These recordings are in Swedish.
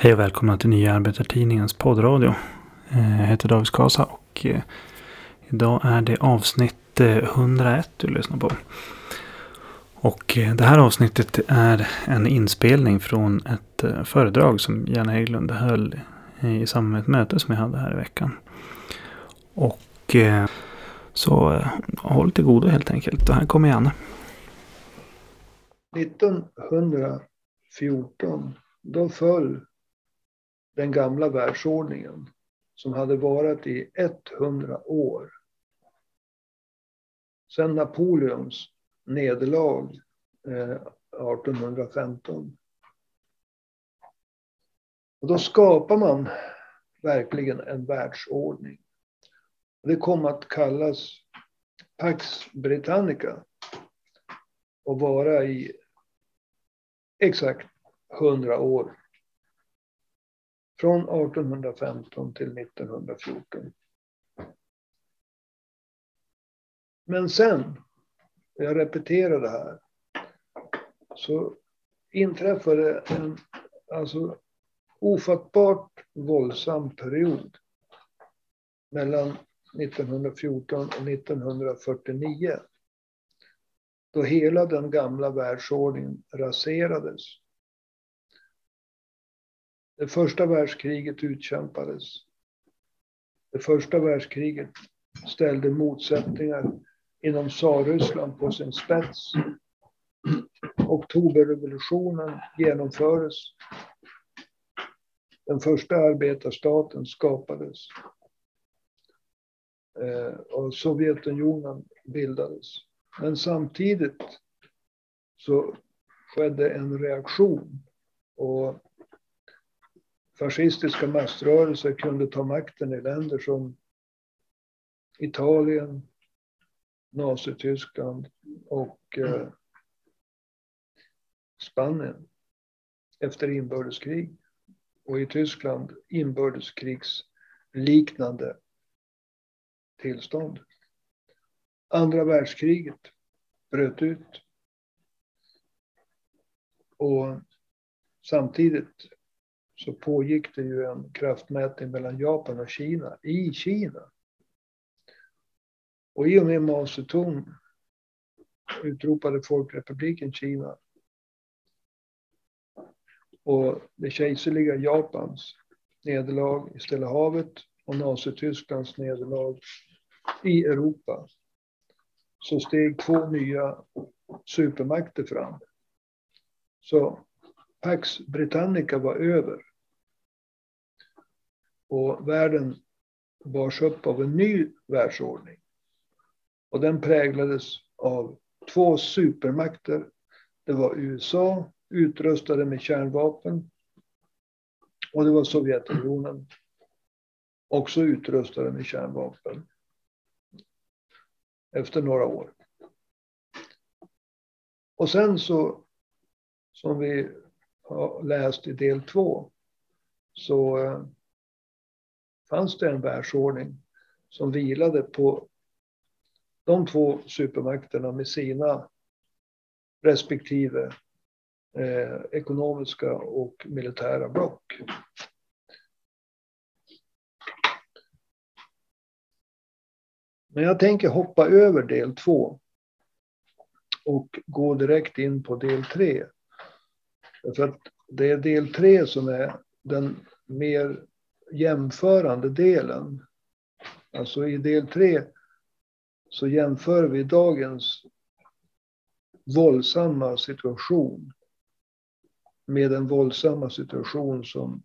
Hej och välkomna till Nya Arbetartidningens poddradio. Eh, jag heter David Skasa och eh, idag är det avsnitt eh, 101 du lyssnar på. Och det här avsnittet är en inspelning från ett föredrag som Janne Hägglund höll i samband med ett möte som jag hade här i veckan. Och så håll till godo helt enkelt. Och här kommer Janne. 1914 då föll den gamla världsordningen som hade varit i 100 år. Sedan Napoleons nederlag eh, 1815. Och då skapar man verkligen en världsordning. Det kom att kallas Pax Britannica och vara i exakt 100 år från 1815 till 1914. Men sen, jag repeterar det här, så inträffade en alltså, ofattbart våldsam period mellan 1914 och 1949. Då hela den gamla världsordningen raserades. Det första världskriget utkämpades. Det första världskriget ställde motsättningar inom tsarryssland på sin spets. Oktoberrevolutionen genomfördes. Den första arbetarstaten skapades. Eh, och Sovjetunionen bildades. Men samtidigt så skedde en reaktion. Och fascistiska massrörelser kunde ta makten i länder som Italien, Nazityskland och eh, Spanien efter inbördeskrig. Och i Tyskland inbördeskrigsliknande tillstånd. Andra världskriget bröt ut. Och samtidigt så pågick det ju en kraftmätning mellan Japan och Kina i Kina. Och i och med Mao Zedong utropade Folkrepubliken Kina och det kejserliga Japans nederlag i Stilla havet och Nazitysklands nederlag i Europa så steg två nya supermakter fram. Så Pax Britannica var över. Och världen bars upp av en ny världsordning. Och den präglades av två supermakter. Det var USA, utrustade med kärnvapen. Och det var Sovjetunionen, också utrustade med kärnvapen. Efter några år. Och sen så, som vi har läst i del två, så eh, fanns det en världsordning som vilade på de två supermakterna med sina respektive eh, ekonomiska och militära block. Men jag tänker hoppa över del två och gå direkt in på del tre. För att det är del tre som är den mer jämförande delen. Alltså i del tre så jämför vi dagens våldsamma situation med den våldsamma situation som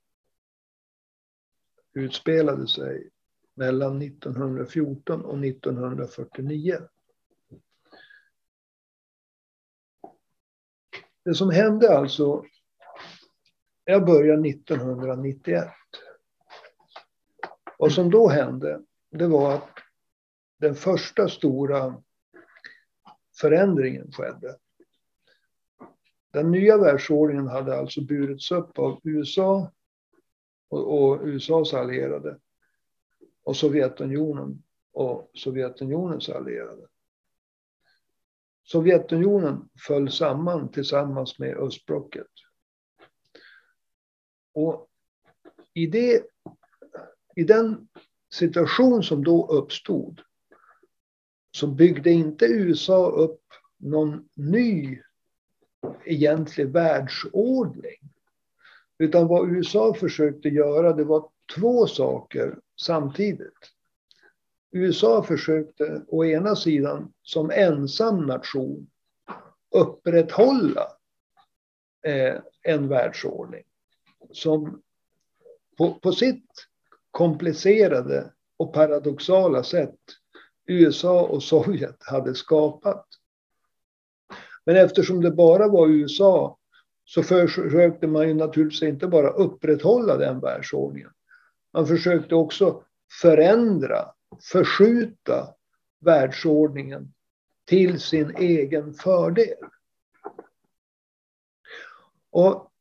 utspelade sig mellan 1914 och 1949. Det som hände alltså, jag började 1991. Vad som då hände, det var att den första stora förändringen skedde. Den nya världsordningen hade alltså burits upp av USA och, och USAs allierade och Sovjetunionen och Sovjetunionens allierade. Sovjetunionen föll samman tillsammans med östblocket. Och i, det, i den situation som då uppstod så byggde inte USA upp någon ny egentlig världsordning. Utan vad USA försökte göra det var två saker samtidigt. USA försökte å ena sidan som ensam nation upprätthålla eh, en världsordning som på, på sitt komplicerade och paradoxala sätt USA och Sovjet hade skapat. Men eftersom det bara var USA så försökte man ju naturligtvis inte bara upprätthålla den världsordningen. Man försökte också förändra, förskjuta världsordningen till sin egen fördel. Och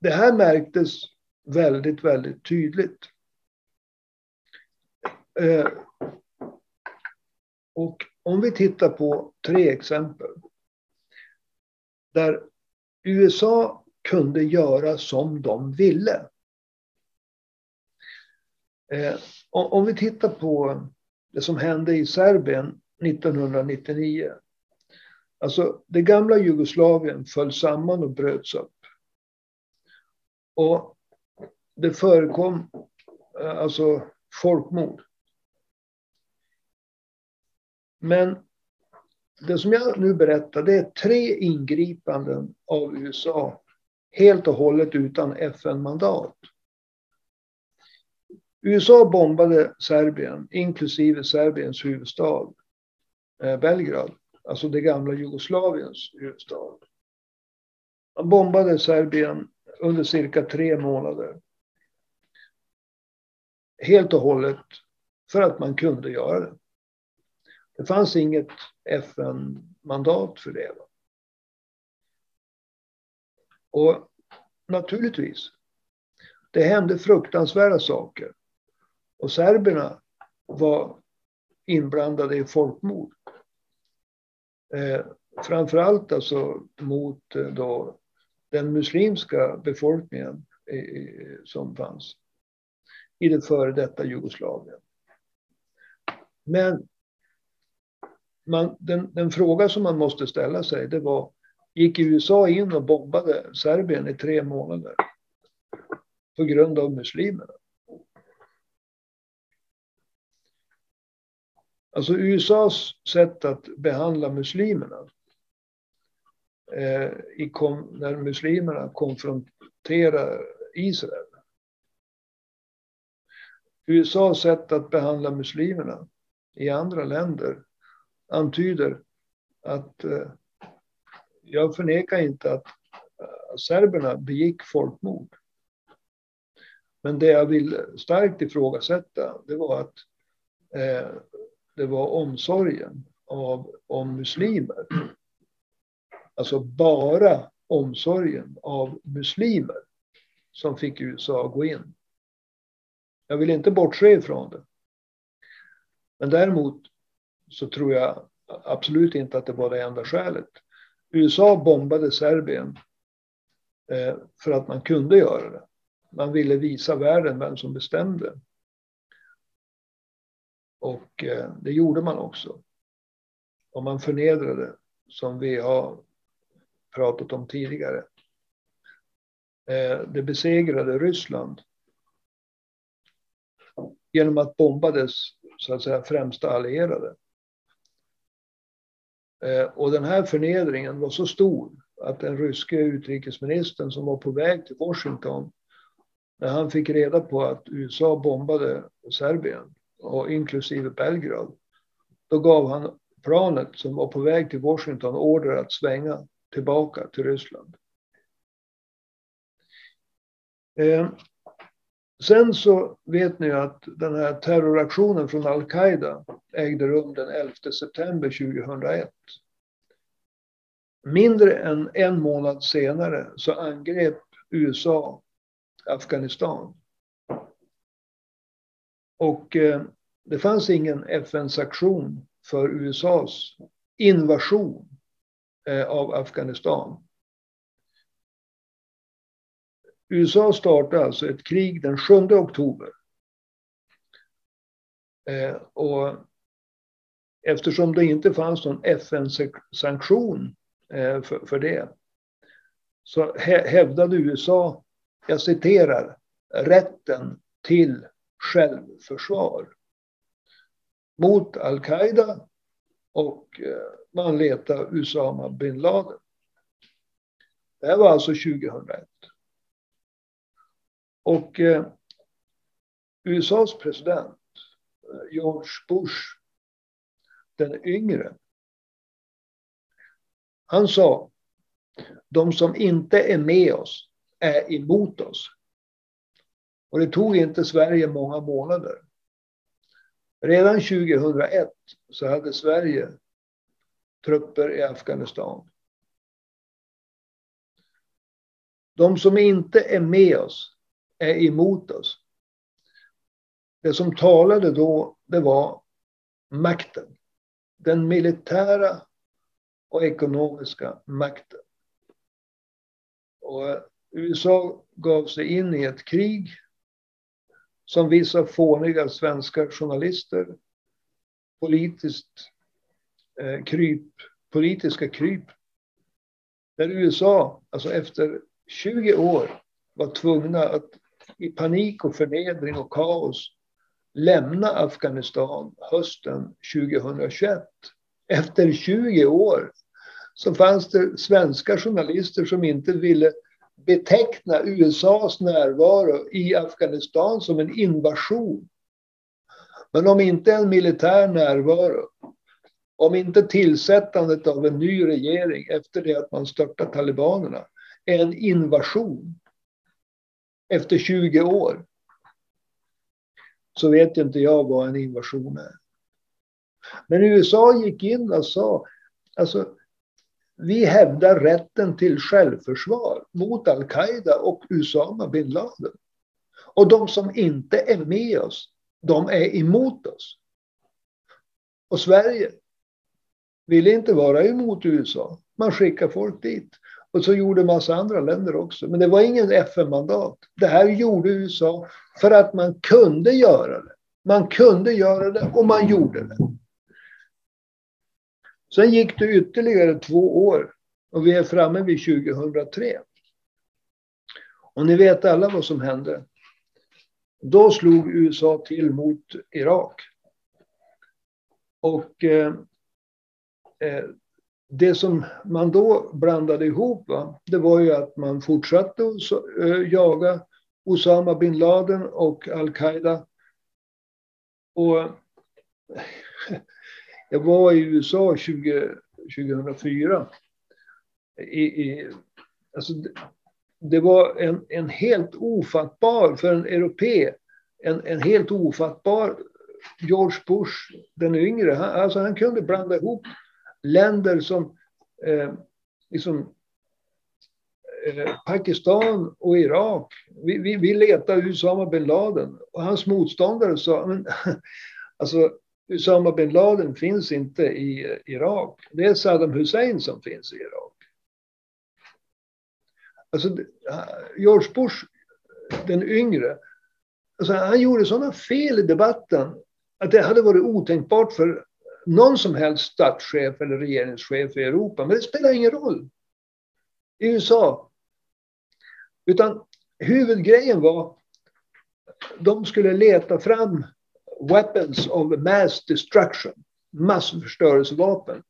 det här märktes väldigt, väldigt tydligt. Eh, och om vi tittar på tre exempel. Där USA kunde göra som de ville. Eh, om vi tittar på det som hände i Serbien 1999. Alltså det gamla Jugoslavien föll samman och bröts upp. Och det förekom eh, alltså folkmord. Men det som jag nu berättar det är tre ingripanden av USA helt och hållet utan FN-mandat. USA bombade Serbien, inklusive Serbiens huvudstad eh, Belgrad, alltså det gamla Jugoslaviens huvudstad. Man bombade Serbien under cirka tre månader. Helt och hållet för att man kunde göra det. Det fanns inget FN-mandat för det. Och naturligtvis, det hände fruktansvärda saker. Och serberna var inblandade i folkmord. Eh, framförallt alltså mot eh, då den muslimska befolkningen eh, som fanns i det före detta Jugoslavien. Men man, den, den, fråga som man måste ställa sig det var, gick USA in och bombade Serbien i tre månader på grund av muslimerna? Alltså USAs sätt att behandla muslimerna eh, i kom, när muslimerna konfronterar Israel. USAs sätt att behandla muslimerna i andra länder antyder att eh, jag förnekar inte att eh, serberna begick folkmord. Men det jag vill starkt ifrågasätta, det var att eh, det var omsorgen av, om muslimer. Alltså bara omsorgen av muslimer som fick USA att gå in. Jag vill inte bortse ifrån det. Men däremot så tror jag absolut inte att det var det enda skälet. USA bombade Serbien eh, för att man kunde göra det. Man ville visa världen vem som bestämde. Och eh, det gjorde man också. Och man förnedrade, som vi har pratat om tidigare. Eh, det besegrade Ryssland genom att bomba dess så att säga, främsta allierade. Eh, och den här förnedringen var så stor att den ryske utrikesministern som var på väg till Washington, när han fick reda på att USA bombade Serbien, och inklusive Belgrad, då gav han planet som var på väg till Washington order att svänga tillbaka till Ryssland. Eh, sen så vet ni att den här terroraktionen från al-Qaida ägde rum den 11 september 2001. Mindre än en månad senare så angrep USA Afghanistan. Och eh, det fanns ingen FN-sanktion för USAs invasion eh, av Afghanistan. USA startade alltså ett krig den 7 oktober. Eh, och eftersom det inte fanns någon FN-sanktion eh, för, för det så hävdade USA, jag citerar, rätten till självförsvar mot al-Qaida och eh, man letade Usama bin Laden. Det här var alltså 2001. Och eh, USAs president eh, George Bush, den yngre, han sa de som inte är med oss är emot oss. Och det tog inte Sverige många månader. Redan 2001 så hade Sverige trupper i Afghanistan. De som inte är med oss är emot oss. Det som talade då, det var makten. Den militära och ekonomiska makten. Och USA gav sig in i ett krig som vissa fåniga svenska journalister politiskt eh, kryp, politiska kryp. Där USA, alltså efter 20 år, var tvungna att i panik och förnedring och kaos lämna Afghanistan hösten 2021. Efter 20 år så fanns det svenska journalister som inte ville beteckna USAs närvaro i Afghanistan som en invasion. Men om inte en militär närvaro, om inte tillsättandet av en ny regering efter det att man störtat talibanerna, är en invasion efter 20 år, så vet inte jag vad en invasion är. Men USA gick in och sa, alltså vi hävdar rätten till självförsvar mot al-Qaida och Usama bin Laden. Och de som inte är med oss, de är emot oss. Och Sverige ville inte vara emot USA. Man skickade folk dit. Och så gjorde massa andra länder också. Men det var ingen FN-mandat. Det här gjorde USA för att man kunde göra det. Man kunde göra det och man gjorde det. Sen gick det ytterligare två år och vi är framme vid 2003. Och ni vet alla vad som hände. Då slog USA till mot Irak. Och eh, eh, det som man då blandade ihop, va, det var ju att man fortsatte att eh, jaga Osama bin Laden och al-Qaida. Och jag var i USA 20, 2004. I, i, alltså det, det var en, en helt ofattbar, för en europé, en, en helt ofattbar George Bush den yngre. Han, alltså han kunde blanda ihop länder som eh, liksom, eh, Pakistan och Irak. Vi, vi, vi letade Usama bin Laden och hans motståndare sa, men, alltså Usama bin Laden finns inte i eh, Irak. Det är Saddam Hussein som finns i Irak. Alltså, George Bush, den yngre, alltså, han gjorde sådana fel i debatten att det hade varit otänkbart för någon som helst statschef eller regeringschef i Europa. Men det spelar ingen roll i USA. Utan huvudgrejen var de skulle leta fram weapons of mass destruction, massförstörelsevapen.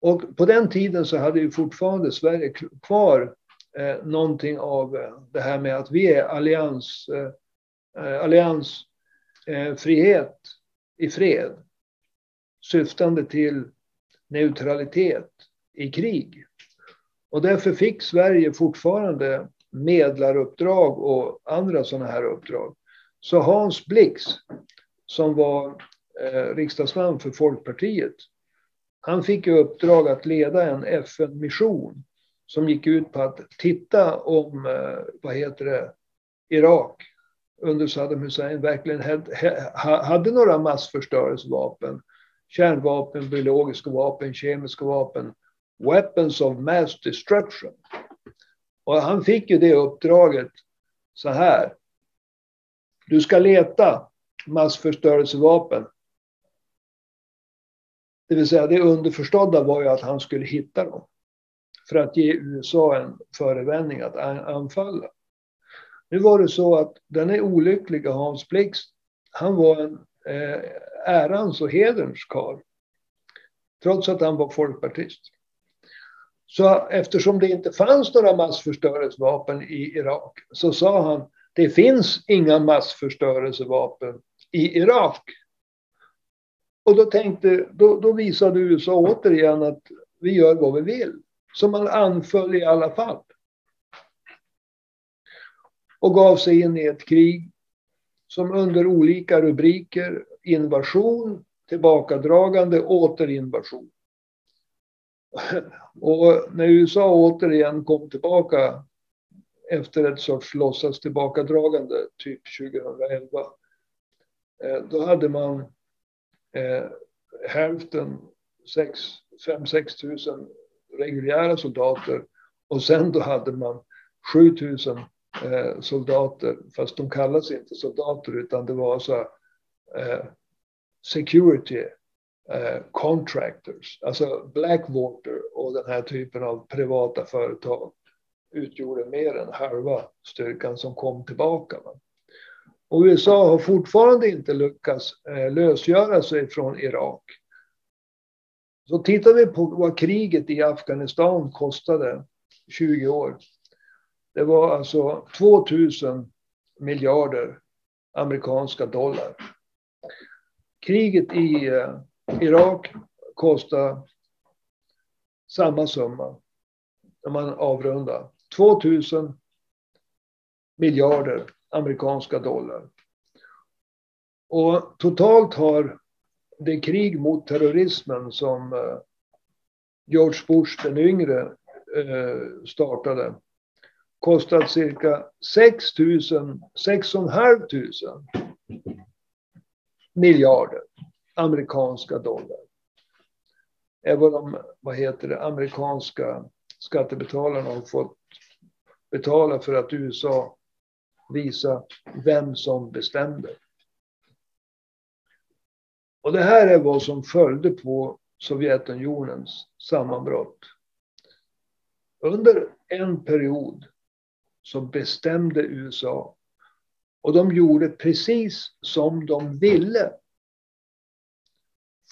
Och på den tiden så hade ju fortfarande Sverige kvar eh, någonting av eh, det här med att vi är allians, eh, eh alliansfrihet eh, i fred. Syftande till neutralitet i krig. Och därför fick Sverige fortfarande medlaruppdrag och andra sådana här uppdrag. Så Hans Blix som var eh, riksdagsman för Folkpartiet. Han fick i uppdrag att leda en FN-mission som gick ut på att titta om, eh, vad heter det, Irak under Saddam Hussein verkligen hade några massförstörelsevapen, kärnvapen, biologiska vapen, kemiska vapen, weapons of mass destruction. Och han fick ju det uppdraget så här. Du ska leta massförstörelsevapen. Det vill säga det underförstådda var ju att han skulle hitta dem. För att ge USA en förevändning att anfalla. Nu var det så att den är olyckliga Hans Blix, han var en eh, ärans och hederns karl. Trots att han var folkpartist. Så eftersom det inte fanns några massförstörelsevapen i Irak så sa han det finns inga massförstörelsevapen i Irak. Och då, tänkte, då, då visade USA återigen att vi gör vad vi vill. Så man anföll i alla fall. Och gav sig in i ett krig som under olika rubriker invasion, tillbakadragande, återinvasion. Och när USA återigen kom tillbaka efter ett sorts låtsas tillbakadragande, typ 2011, eh, då hade man eh, hälften, 5-6 tusen reguljära soldater och sen då hade man 7 000 eh, soldater, fast de kallas inte soldater utan det var så eh, security eh, contractors, alltså Blackwater och den här typen av privata företag utgjorde mer än halva styrkan som kom tillbaka. Och USA har fortfarande inte lyckats eh, lösgöra sig från Irak. Så tittar vi på vad kriget i Afghanistan kostade 20 år. Det var alltså 2000 miljarder amerikanska dollar. Kriget i eh, Irak kostade samma summa när man avrundar. 2000 miljarder amerikanska dollar. Och totalt har det krig mot terrorismen som eh, George Bush den yngre eh, startade kostat cirka 6 000, 6 500 miljarder amerikanska dollar. är vad de, vad heter det, amerikanska skattebetalarna har fått betala för att USA visa vem som bestämde. Och det här är vad som följde på Sovjetunionens sammanbrott. Under en period så bestämde USA och de gjorde precis som de ville.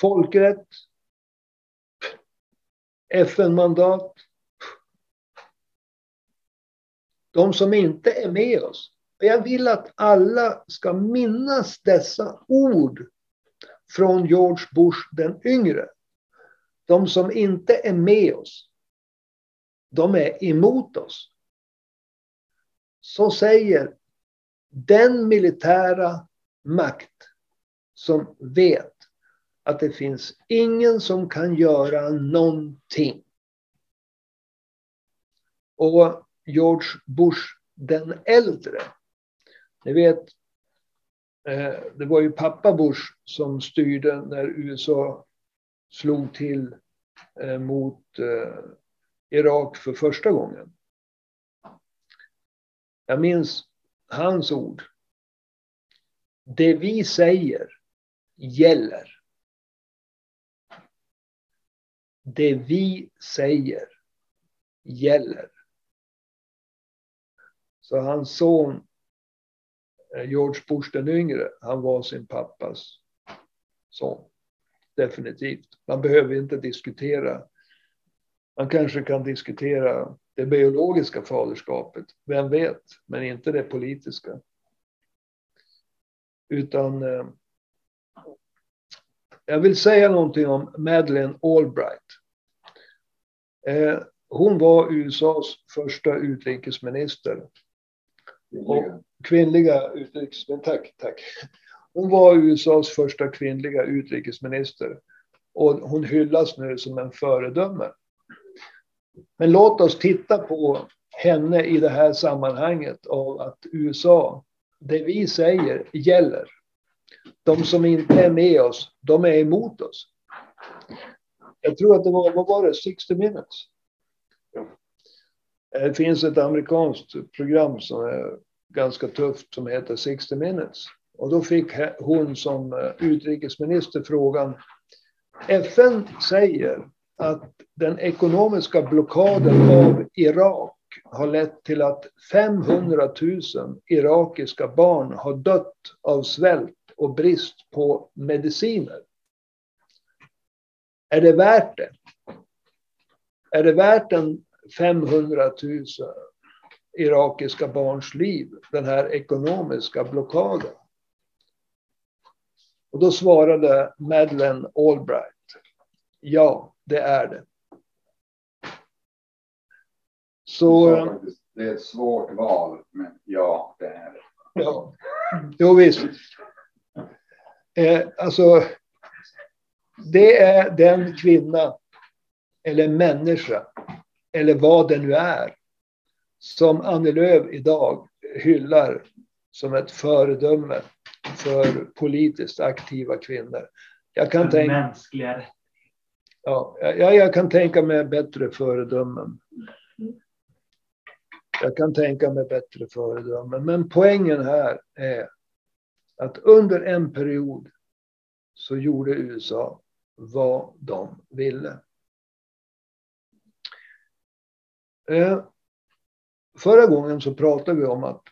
Folkrätt, FN-mandat. De som inte är med oss. Jag vill att alla ska minnas dessa ord från George Bush den yngre. De som inte är med oss, de är emot oss. Så säger den militära makt som vet att det finns ingen som kan göra någonting. Och George Bush den äldre, ni vet, eh, det var ju pappa Bush som styrde när USA slog till eh, mot eh, Irak för första gången. Jag minns hans ord. Det vi säger gäller. Det vi säger gäller. Så hans son eh, George Bush den yngre, han var sin pappas son. Definitivt. Man behöver inte diskutera. Man kanske kan diskutera det biologiska faderskapet. Vem vet? Men inte det politiska. Utan eh, jag vill säga någonting om Madeleine Albright. Eh, hon var USAs första utrikesminister. Och kvinnliga utrikesminister, tack, tack. Hon var USAs första kvinnliga utrikesminister. Och hon hyllas nu som en föredöme. Men låt oss titta på henne i det här sammanhanget av att USA, det vi säger gäller. De som inte är med oss, de är emot oss. Jag tror att det var, vad var det, 60 minutes? Det finns ett amerikanskt program som är ganska tufft som heter 60 minutes. Och då fick hon som eh, utrikesminister frågan. FN säger att den ekonomiska blockaden av Irak har lett till att 500 000 irakiska barn har dött av svält och brist på mediciner. Är det värt det? Är det värt en 500 000 irakiska barns liv, den här ekonomiska blockaden? Och då svarade Madeleine Albright. Ja, det är det. Så, det är ett svårt val, men ja, det är det. Ja, jo visst. Eh, alltså, det är den kvinna eller människa eller vad det nu är som Annie Lööf idag hyllar som ett föredöme för politiskt aktiva kvinnor. Jag kan tänka... Mänskliga Ja, jag, jag kan tänka mig bättre föredömen. Jag kan tänka mig bättre föredömen. Men poängen här är att under en period så gjorde USA vad de ville. Eh, förra gången så pratade vi om att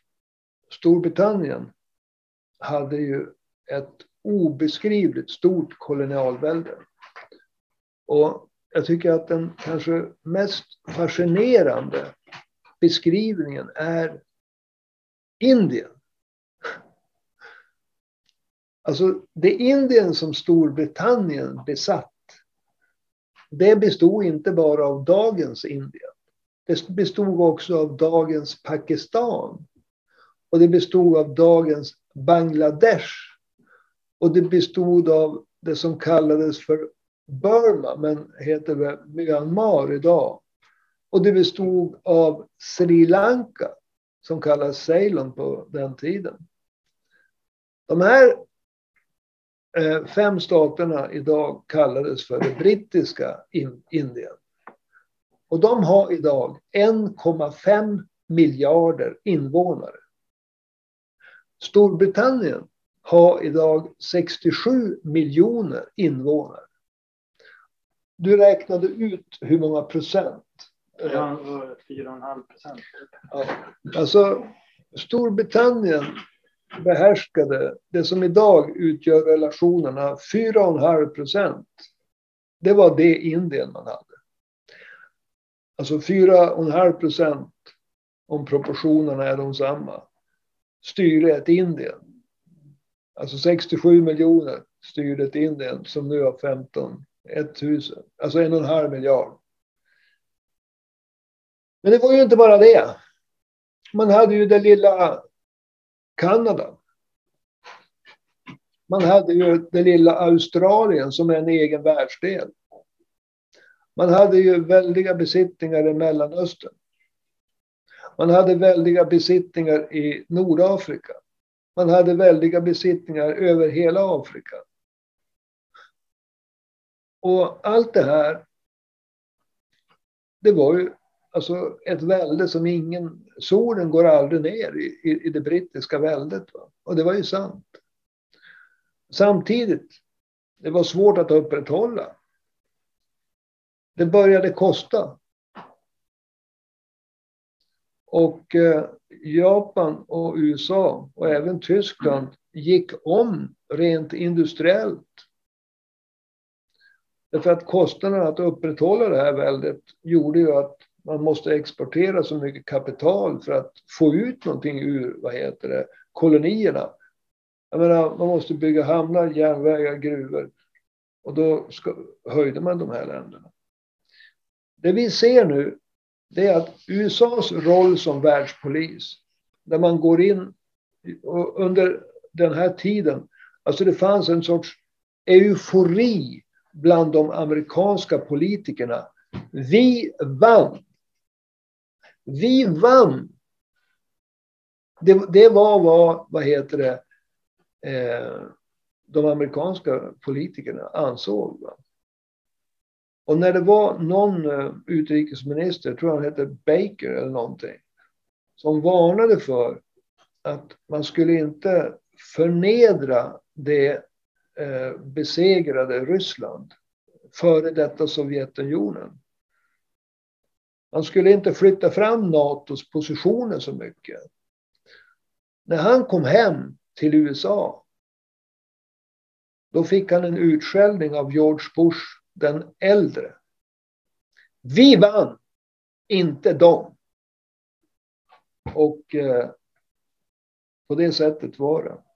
Storbritannien hade ju ett obeskrivligt stort kolonialvälde. Och jag tycker att den kanske mest fascinerande beskrivningen är Indien. Alltså det Indien som Storbritannien besatt, det bestod inte bara av dagens Indien. Det bestod också av dagens Pakistan. Och det bestod av dagens Bangladesh. Och det bestod av det som kallades för Burma, men heter väl Myanmar idag. Och det bestod av Sri Lanka, som kallas Ceylon på den tiden. De här eh, fem staterna idag kallades för det brittiska Indien. Och de har idag 1,5 miljarder invånare. Storbritannien har idag 67 miljoner invånare. Du räknade ut hur många procent? Ja, 4,5 procent. Ja. Alltså, Storbritannien behärskade det som idag utgör relationerna 4,5 procent. Det var det Indien man hade. Alltså 4,5 procent, om proportionerna är de samma, styrde ett Indien. Alltså 67 miljoner styrde ett Indien som nu har 15 1000, alltså en och en halv miljard. Men det var ju inte bara det. Man hade ju det lilla Kanada. Man hade ju det lilla Australien som är en egen världsdel. Man hade ju väldiga besittningar i Mellanöstern. Man hade väldiga besittningar i Nordafrika. Man hade väldiga besittningar över hela Afrika. Och allt det här, det var ju alltså ett välde som ingen, solen går aldrig ner i, i, i det brittiska väldet. Va? Och det var ju sant. Samtidigt, det var svårt att upprätthålla. Det började kosta. Och eh, Japan och USA och även Tyskland gick om rent industriellt Därför att kostnaderna att upprätthålla det här väldet gjorde ju att man måste exportera så mycket kapital för att få ut någonting ur vad heter det, kolonierna. Jag menar, man måste bygga hamnar, järnvägar, gruvor. Och då ska, höjde man de här länderna. Det vi ser nu, det är att USAs roll som världspolis, där man går in under den här tiden, alltså det fanns en sorts eufori bland de amerikanska politikerna. Vi vann. Vi vann. Det, det var vad, vad heter det, eh, de amerikanska politikerna ansåg. Va? Och när det var någon eh, utrikesminister, jag tror han hette Baker eller någonting, som varnade för att man skulle inte förnedra det Eh, besegrade Ryssland, före detta Sovjetunionen. Han skulle inte flytta fram NATOs positioner så mycket. När han kom hem till USA, då fick han en utskällning av George Bush den äldre. Vi vann, inte de. Och eh, på det sättet var det.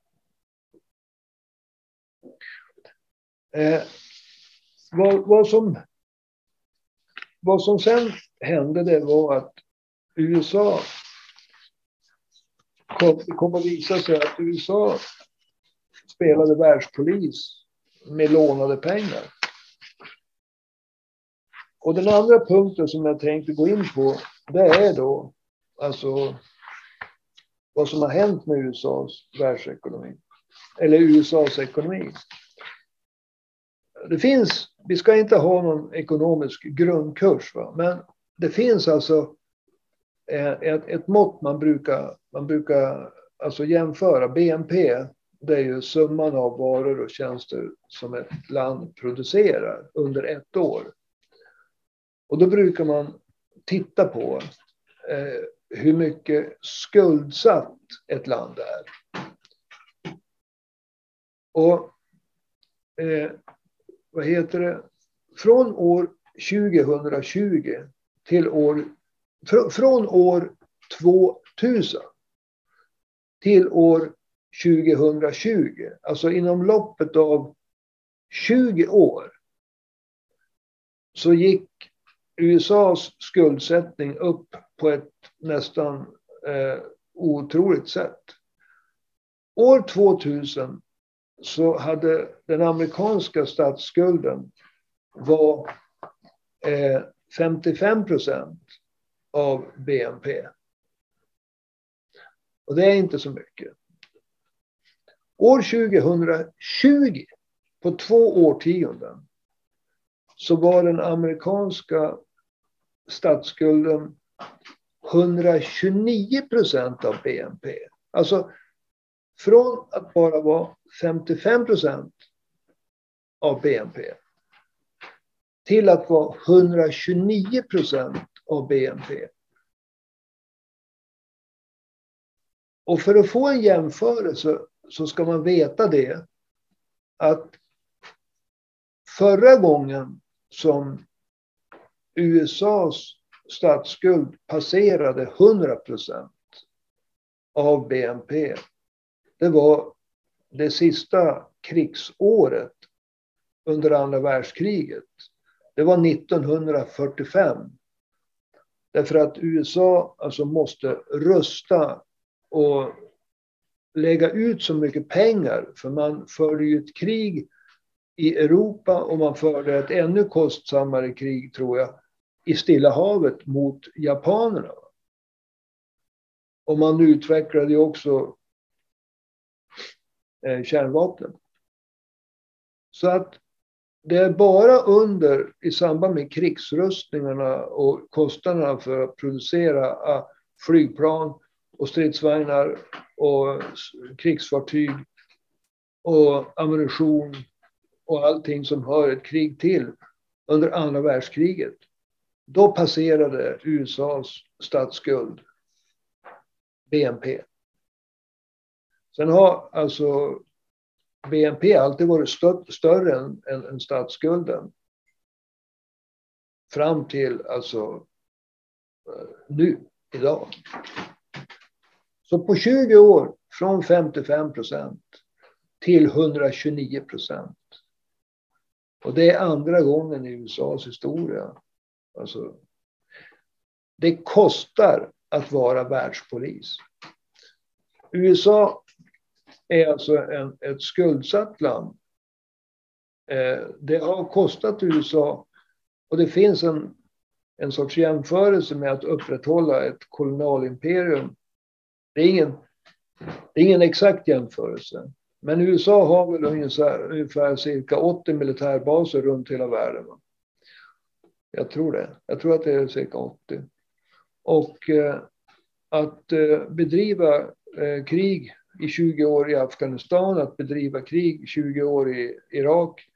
Eh, vad, vad, som, vad som sen hände det var att USA kom, kom att visa sig att USA spelade världspolis med lånade pengar. Och den andra punkten som jag tänkte gå in på, det är då alltså vad som har hänt med USAs världsekonomi. Eller USAs ekonomi. Det finns, vi ska inte ha någon ekonomisk grundkurs, va? men det finns alltså eh, ett, ett mått man brukar, man brukar alltså jämföra. BNP, det är ju summan av varor och tjänster som ett land producerar under ett år. Och då brukar man titta på eh, hur mycket skuldsatt ett land är. Och eh, vad heter det? Från år 2020 till år, fr från år 2000 till år 2020, alltså inom loppet av 20 år, så gick USAs skuldsättning upp på ett nästan eh, otroligt sätt. År 2000 så hade den amerikanska statsskulden var eh, 55 procent av BNP. Och det är inte så mycket. År 2020, på två årtionden, så var den amerikanska statsskulden 129 procent av BNP. Alltså från att bara vara 55 procent av BNP till att vara 129 procent av BNP. Och för att få en jämförelse så ska man veta det att förra gången som USAs statsskuld passerade 100 procent av BNP. Det var det sista krigsåret under andra världskriget. Det var 1945. Därför att USA alltså måste rusta och lägga ut så mycket pengar. För man förde ju ett krig i Europa och man förde ett ännu kostsammare krig tror jag i Stilla havet mot japanerna. Och man utvecklade ju också eh, kärnvapen. Så att det är bara under, i samband med krigsrustningarna och kostnaderna för att producera eh, flygplan och stridsvagnar och krigsfartyg och ammunition och allting som hör ett krig till under andra världskriget då passerade USAs statsskuld BNP. Sen har alltså BNP alltid varit större än, än, än statsskulden. Fram till alltså eh, nu, idag. Så på 20 år, från 55 procent till 129 procent. Och det är andra gången i USAs historia Alltså, det kostar att vara världspolis. USA är alltså en, ett skuldsatt land. Eh, det har kostat USA och det finns en, en sorts jämförelse med att upprätthålla ett kolonialimperium. Det är ingen, det är ingen exakt jämförelse. Men USA har väl ungefär, ungefär cirka 80 militärbaser runt hela världen. Jag tror det. Jag tror att det är cirka 80. Och eh, att eh, bedriva eh, krig i 20 år i Afghanistan, att bedriva krig 20 år i Irak,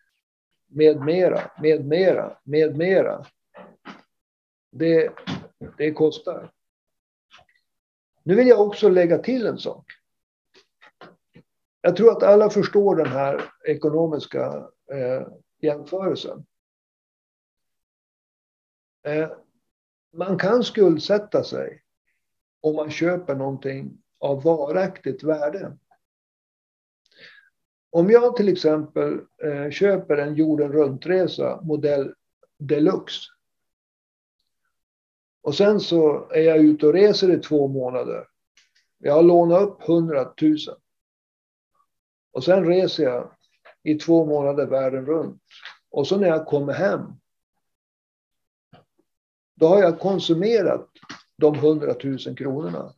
med mera, med mera, med mera. Det, det kostar. Nu vill jag också lägga till en sak. Jag tror att alla förstår den här ekonomiska eh, jämförelsen. Eh, man kan skuldsätta sig om man köper någonting av varaktigt värde. Om jag till exempel eh, köper en jorden runtresa modell deluxe. Och sen så är jag ute och reser i två månader. Jag har lånat upp 100 000. Och sen reser jag i två månader världen runt. Och så när jag kommer hem. Då har jag konsumerat de 100 000 kronorna.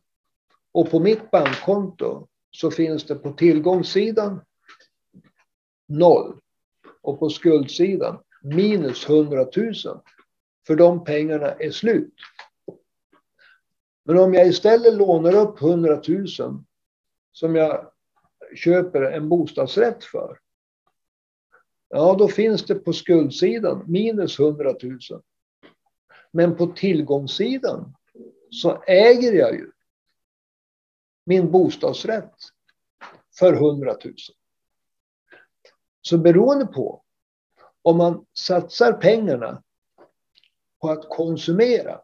Och på mitt bankkonto så finns det på tillgångssidan noll. Och på skuldsidan minus 100 000. För de pengarna är slut. Men om jag istället lånar upp 100 000 som jag köper en bostadsrätt för. Ja, då finns det på skuldsidan minus 100 000. Men på tillgångssidan så äger jag ju min bostadsrätt för 100 000. Så beroende på om man satsar pengarna på att konsumera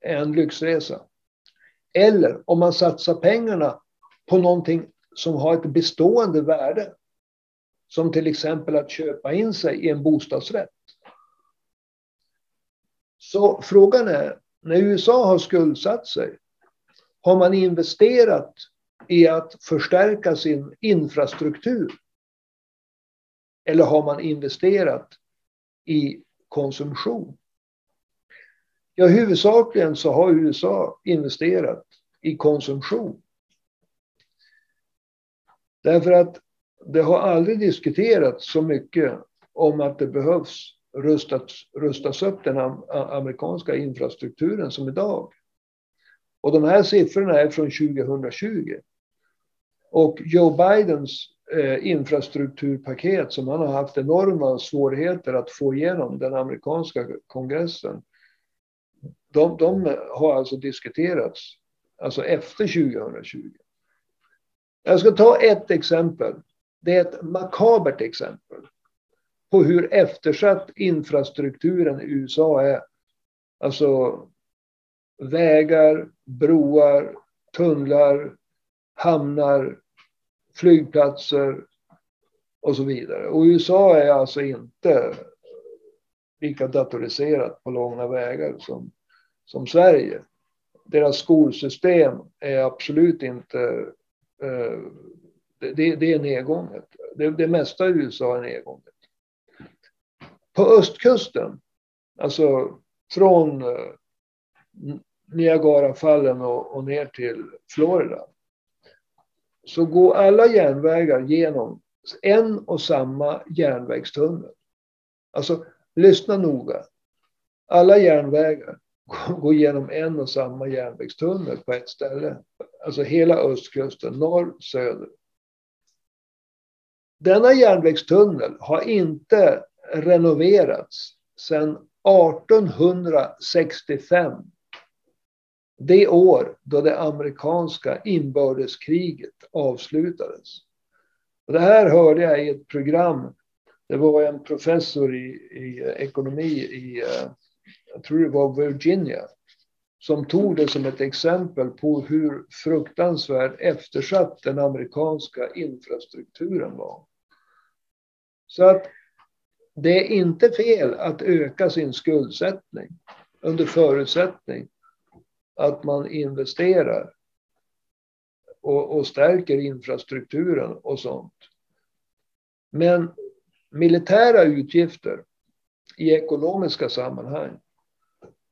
en lyxresa eller om man satsar pengarna på någonting som har ett bestående värde. Som till exempel att köpa in sig i en bostadsrätt. Så frågan är, när USA har skuldsatt sig, har man investerat i att förstärka sin infrastruktur? Eller har man investerat i konsumtion? Ja, huvudsakligen så har USA investerat i konsumtion. Därför att det har aldrig diskuterats så mycket om att det behövs rustas, rustas upp den amerikanska infrastrukturen som idag. Och de här siffrorna är från 2020. Och Joe Bidens eh, infrastrukturpaket som han har haft enorma svårigheter att få igenom den amerikanska kongressen. De, de har alltså diskuterats alltså efter 2020. Jag ska ta ett exempel. Det är ett makabert exempel på hur eftersatt infrastrukturen i USA är. Alltså vägar, broar, tunnlar, hamnar, flygplatser och så vidare. Och USA är alltså inte lika datoriserat på långa vägar som, som Sverige. Deras skolsystem är absolut inte... Eh, det, det, är nedgånget. Det, det mesta i USA är nedgånget. På östkusten, alltså från eh, Niagarafallen och, och ner till Florida. Så går alla järnvägar genom en och samma järnvägstunnel. Alltså, lyssna noga. Alla järnvägar går genom en och samma järnvägstunnel på ett ställe. Alltså hela östkusten, norr, söder. Denna järnvägstunnel har inte renoverats sedan 1865 det år då det amerikanska inbördeskriget avslutades. Och det här hörde jag i ett program. Det var en professor i, i eh, ekonomi i, eh, jag tror det var Virginia, som tog det som ett exempel på hur fruktansvärt eftersatt den amerikanska infrastrukturen var. Så att det är inte fel att öka sin skuldsättning under förutsättning att man investerar och, och stärker infrastrukturen och sånt. Men militära utgifter i ekonomiska sammanhang,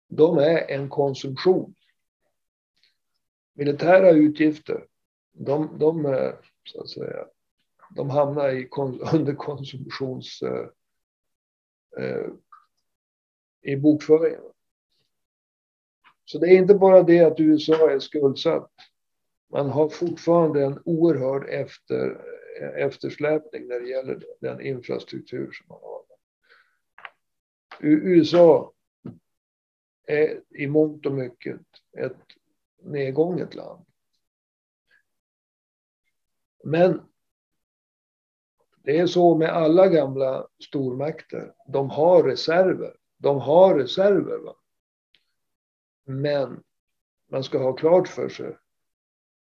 de är en konsumtion. Militära utgifter, de, de, så att säga, de hamnar i, under konsumtions... Eh, eh i bokföringen. Så det är inte bara det att USA är skuldsatt. Man har fortfarande en oerhörd efter, eftersläpning när det gäller den infrastruktur som man har. USA är i mångt och mycket ett nedgånget land. Men det är så med alla gamla stormakter. De har reserver. De har reserver. Va? Men man ska ha klart för sig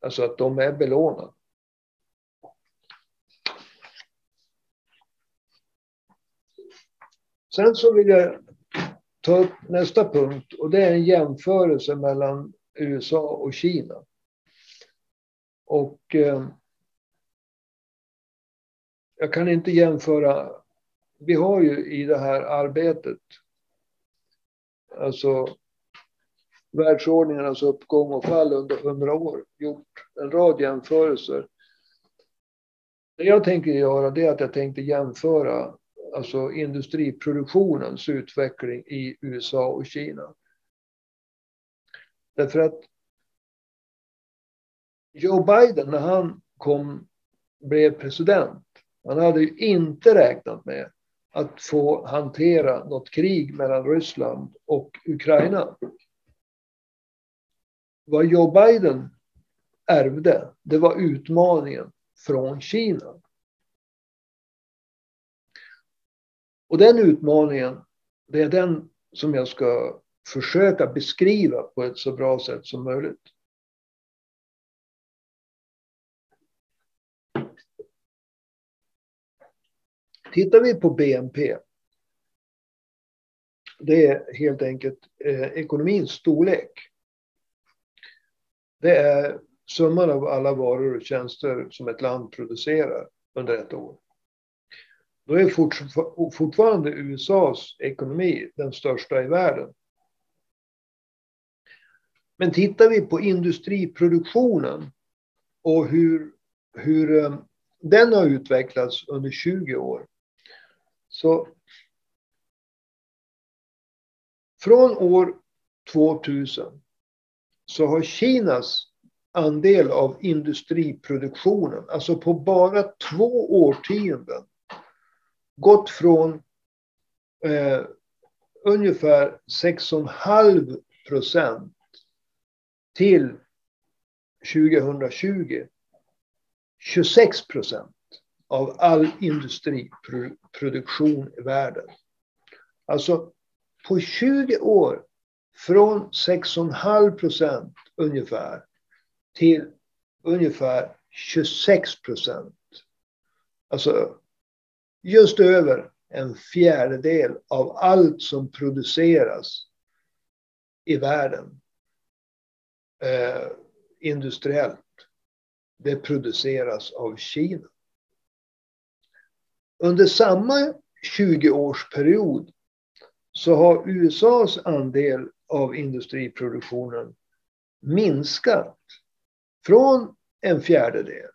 alltså att de är belånade. Sen så vill jag ta upp nästa punkt och det är en jämförelse mellan USA och Kina. Och eh, jag kan inte jämföra. Vi har ju i det här arbetet, alltså världsordningarnas uppgång och fall under hundra år, gjort en rad jämförelser. Det jag tänker göra det är att jag tänkte jämföra alltså industriproduktionens utveckling i USA och Kina. Därför att Joe Biden, när han kom, blev president, han hade ju inte räknat med att få hantera något krig mellan Ryssland och Ukraina. Vad Joe Biden ärvde, det var utmaningen från Kina. Och den utmaningen, det är den som jag ska försöka beskriva på ett så bra sätt som möjligt. Tittar vi på BNP. Det är helt enkelt eh, ekonomins storlek. Det är summan av alla varor och tjänster som ett land producerar under ett år. Då är fortfarande USAs ekonomi den största i världen. Men tittar vi på industriproduktionen och hur, hur eh, den har utvecklats under 20 år. Så från år 2000 så har Kinas andel av industriproduktionen, alltså på bara två årtionden, gått från eh, ungefär 6,5 procent till 2020 26 procent av all industriproduktion i världen. Alltså på 20 år från 6,5 procent ungefär till ungefär 26 procent. Alltså just över en fjärdedel av allt som produceras i världen eh, industriellt, det produceras av Kina. Under samma 20-årsperiod så har USAs andel av industriproduktionen minskat från en fjärdedel,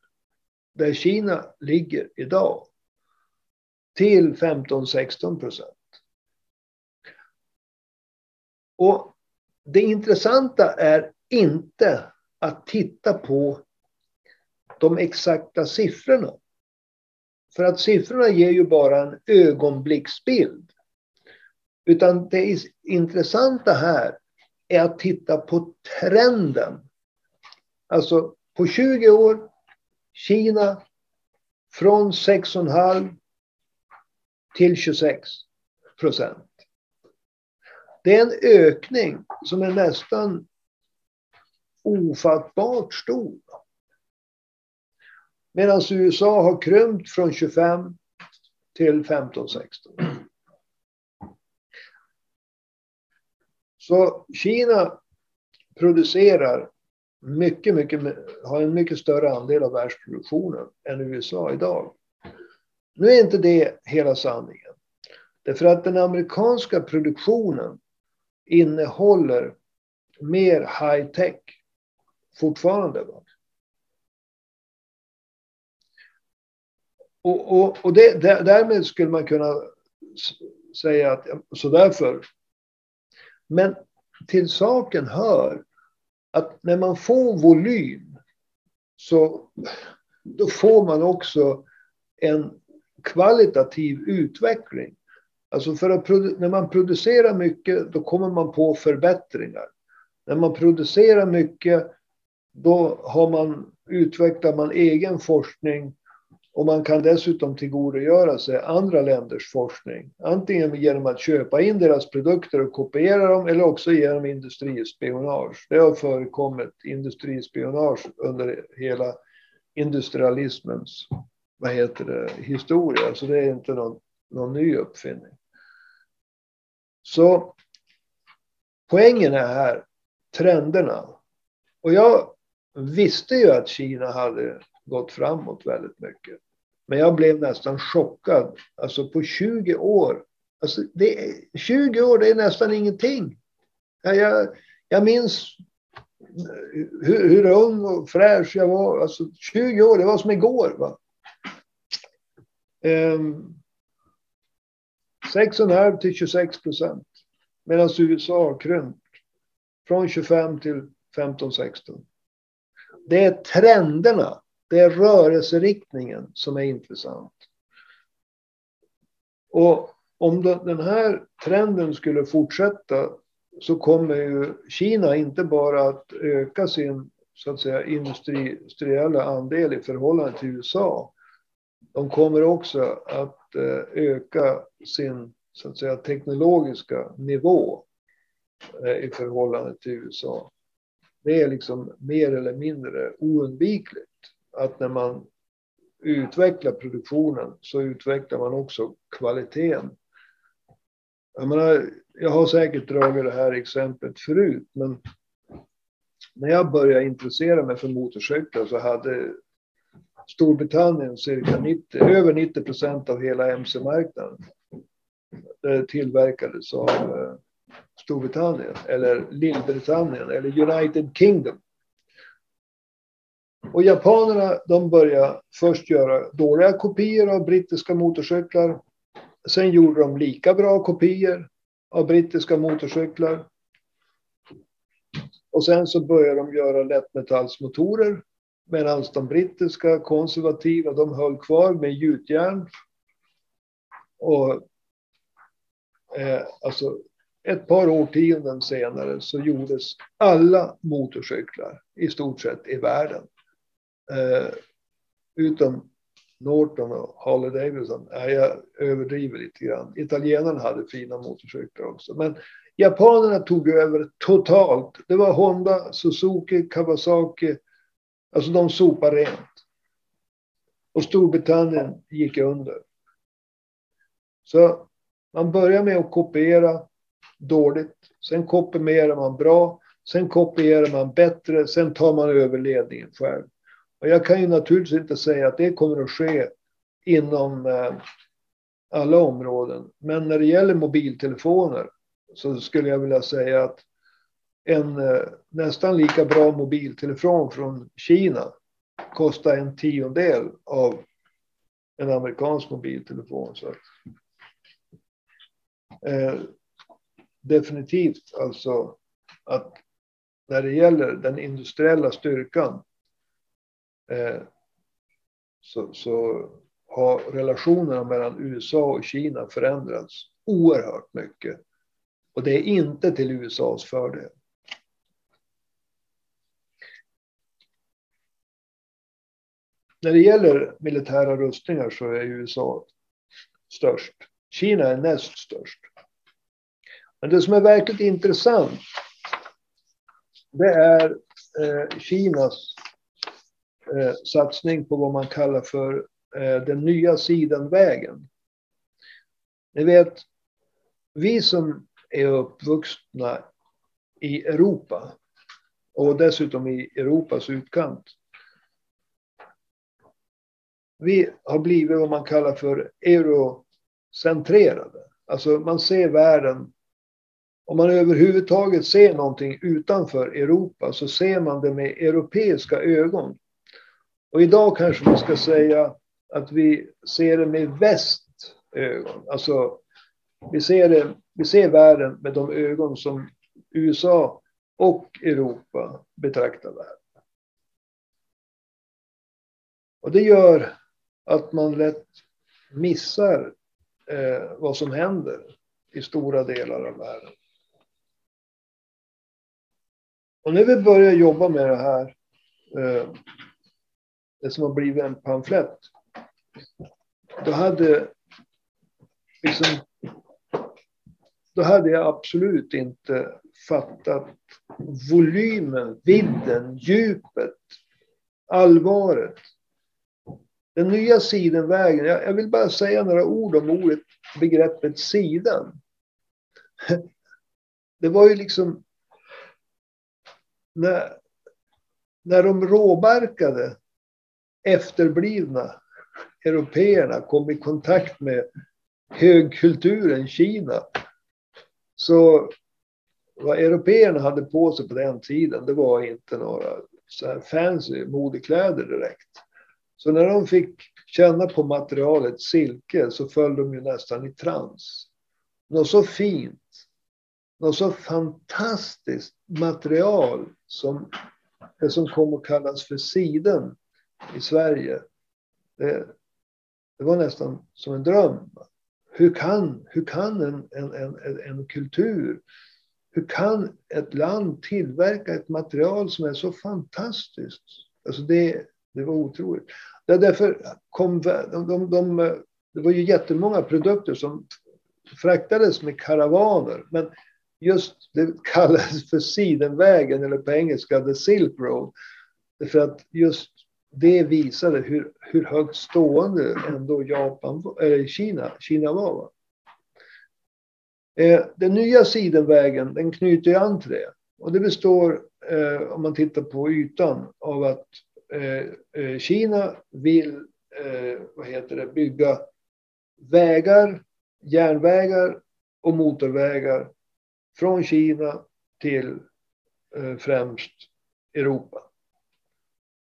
där Kina ligger idag, till 15-16 procent. Och det intressanta är inte att titta på de exakta siffrorna. För att siffrorna ger ju bara en ögonblicksbild. Utan det intressanta här är att titta på trenden. Alltså på 20 år, Kina från 6,5 till 26 procent. Det är en ökning som är nästan ofattbart stor. Medan USA har krympt från 25 till 15-16. Så Kina producerar mycket, mycket, har en mycket större andel av världsproduktionen än USA idag. Nu är inte det hela sanningen. Därför att den amerikanska produktionen innehåller mer high tech fortfarande. Va? Och, och, och det, därmed skulle man kunna säga att så därför men till saken hör att när man får volym så då får man också en kvalitativ utveckling. Alltså för att när man producerar mycket då kommer man på förbättringar. När man producerar mycket då har man, utvecklar man egen forskning och man kan dessutom tillgodogöra sig andra länders forskning. Antingen genom att köpa in deras produkter och kopiera dem eller också genom industrispionage. Det har förekommit industrispionage under hela industrialismens vad heter det, historia. Så det är inte någon, någon ny uppfinning. Så poängen är här trenderna. Och jag visste ju att Kina hade gått framåt väldigt mycket. Men jag blev nästan chockad. Alltså på 20 år. Alltså det 20 år, det är nästan ingenting. Jag, jag minns hur, hur ung och fräsch jag var. Alltså 20 år, det var som igår. Va? Ehm, um, 6,5 till 26 procent. Medan USA har krympt. Från 25 till 15-16. Det är trenderna. Det är rörelseriktningen som är intressant. Och om den här trenden skulle fortsätta så kommer ju Kina inte bara att öka sin så att säga industriella andel i förhållande till USA. De kommer också att eh, öka sin så att säga teknologiska nivå eh, i förhållande till USA. Det är liksom mer eller mindre oundvikligt att när man utvecklar produktionen så utvecklar man också kvaliteten. Jag, menar, jag har säkert dragit det här exemplet förut, men när jag började intressera mig för motorcyklar så hade Storbritannien cirka 90, över 90 procent av hela mc-marknaden. Eh, tillverkades av eh, Storbritannien eller Lillbritannien eller United Kingdom. Och japanerna de började först göra dåliga kopior av brittiska motorcyklar. Sen gjorde de lika bra kopior av brittiska motorcyklar. Och sen så började de göra lättmetallsmotorer. Medan de brittiska konservativa, de höll kvar med gjutjärn. Och eh, alltså ett par årtionden senare så gjordes alla motorcyklar i stort sett i världen Eh, utom Norton och Harley Davidson. Ja, jag överdriver lite grann. Italienarna hade fina motorcyklar också. Men japanerna tog över totalt. Det var Honda, Suzuki, Kawasaki. Alltså de sopade rent. Och Storbritannien gick under. Så man börjar med att kopiera dåligt. Sen kopierar man bra. Sen kopierar man bättre. Sen tar man över ledningen själv. Och jag kan ju naturligtvis inte säga att det kommer att ske inom eh, alla områden. Men när det gäller mobiltelefoner så skulle jag vilja säga att en eh, nästan lika bra mobiltelefon från Kina kostar en tiondel av en amerikansk mobiltelefon. Så eh, definitivt alltså att när det gäller den industriella styrkan Eh, så, så har relationerna mellan USA och Kina förändrats oerhört mycket. Och det är inte till USAs fördel. När det gäller militära rustningar så är USA störst. Kina är näst störst. Men det som är verkligt intressant det är eh, Kinas eh, satsning på vad man kallar för eh, den nya sidenvägen. Ni vet, vi som är uppvuxna i Europa och dessutom i Europas utkant. Vi har blivit vad man kallar för eurocentrerade. Alltså man ser världen om man överhuvudtaget ser någonting utanför Europa så ser man det med europeiska ögon. Och idag kanske man ska säga att vi ser det med västögon. Eh, alltså, vi ser, det, vi ser världen med de ögon som USA och Europa betraktar världen. Och det gör att man lätt missar eh, vad som händer i stora delar av världen. Och när vi börjar jobba med det här, eh, det som har blivit en pamflett, då hade liksom, då hade jag absolut inte fattat volymen, vidden, djupet, allvaret. Den nya sidenvägen, jag, jag vill bara säga några ord om ordet, begreppet sidan. Det var ju liksom när, när de råbarkade efterblivna européerna kom i kontakt med högkulturen Kina. Så vad européerna hade på sig på den tiden, det var inte några så här fancy modekläder direkt. Så när de fick känna på materialet silke så föll de ju nästan i trans. Något så fint, något så fantastiskt material som det som kom att kallas för siden i Sverige. Det, det var nästan som en dröm. Hur kan, hur kan en, en, en, en kultur, hur kan ett land tillverka ett material som är så fantastiskt? Alltså det, det var otroligt. Det därför kom de, de, de, det var ju jättemånga produkter som fraktades med karavaner. Men just det kallades för Sidenvägen eller på engelska The Silk Road. För att just det visade hur, hur högt stående ändå Japan, eller Kina, Kina var. Va? Eh, den nya Sidenvägen den knyter an till det. Och det består, eh, om man tittar på ytan, av att eh, eh Kina vill eh, vad heter det, bygga vägar, järnvägar och motorvägar från Kina till eh, främst Europa.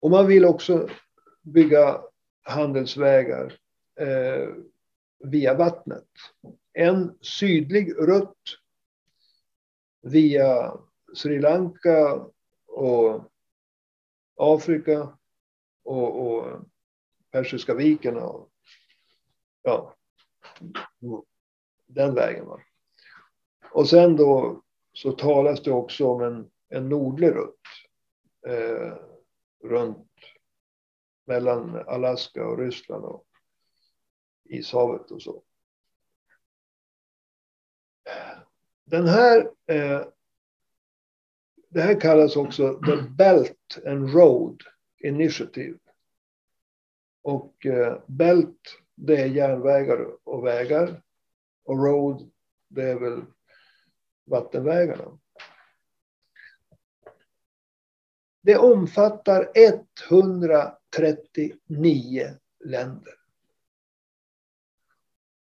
Och man vill också bygga handelsvägar eh, via vattnet. En sydlig rutt via Sri Lanka och Afrika och, och Persiska viken och ja, den vägen. Va? Och sen då så talas det också om en, en nordlig rutt. Eh, runt mellan Alaska och Ryssland och Ishavet och så. Den här, eh, det här kallas också The Belt and Road Initiative. Och eh, Belt, det är järnvägar och vägar. Och Road, det är väl vattenvägarna. Det omfattar 139 länder.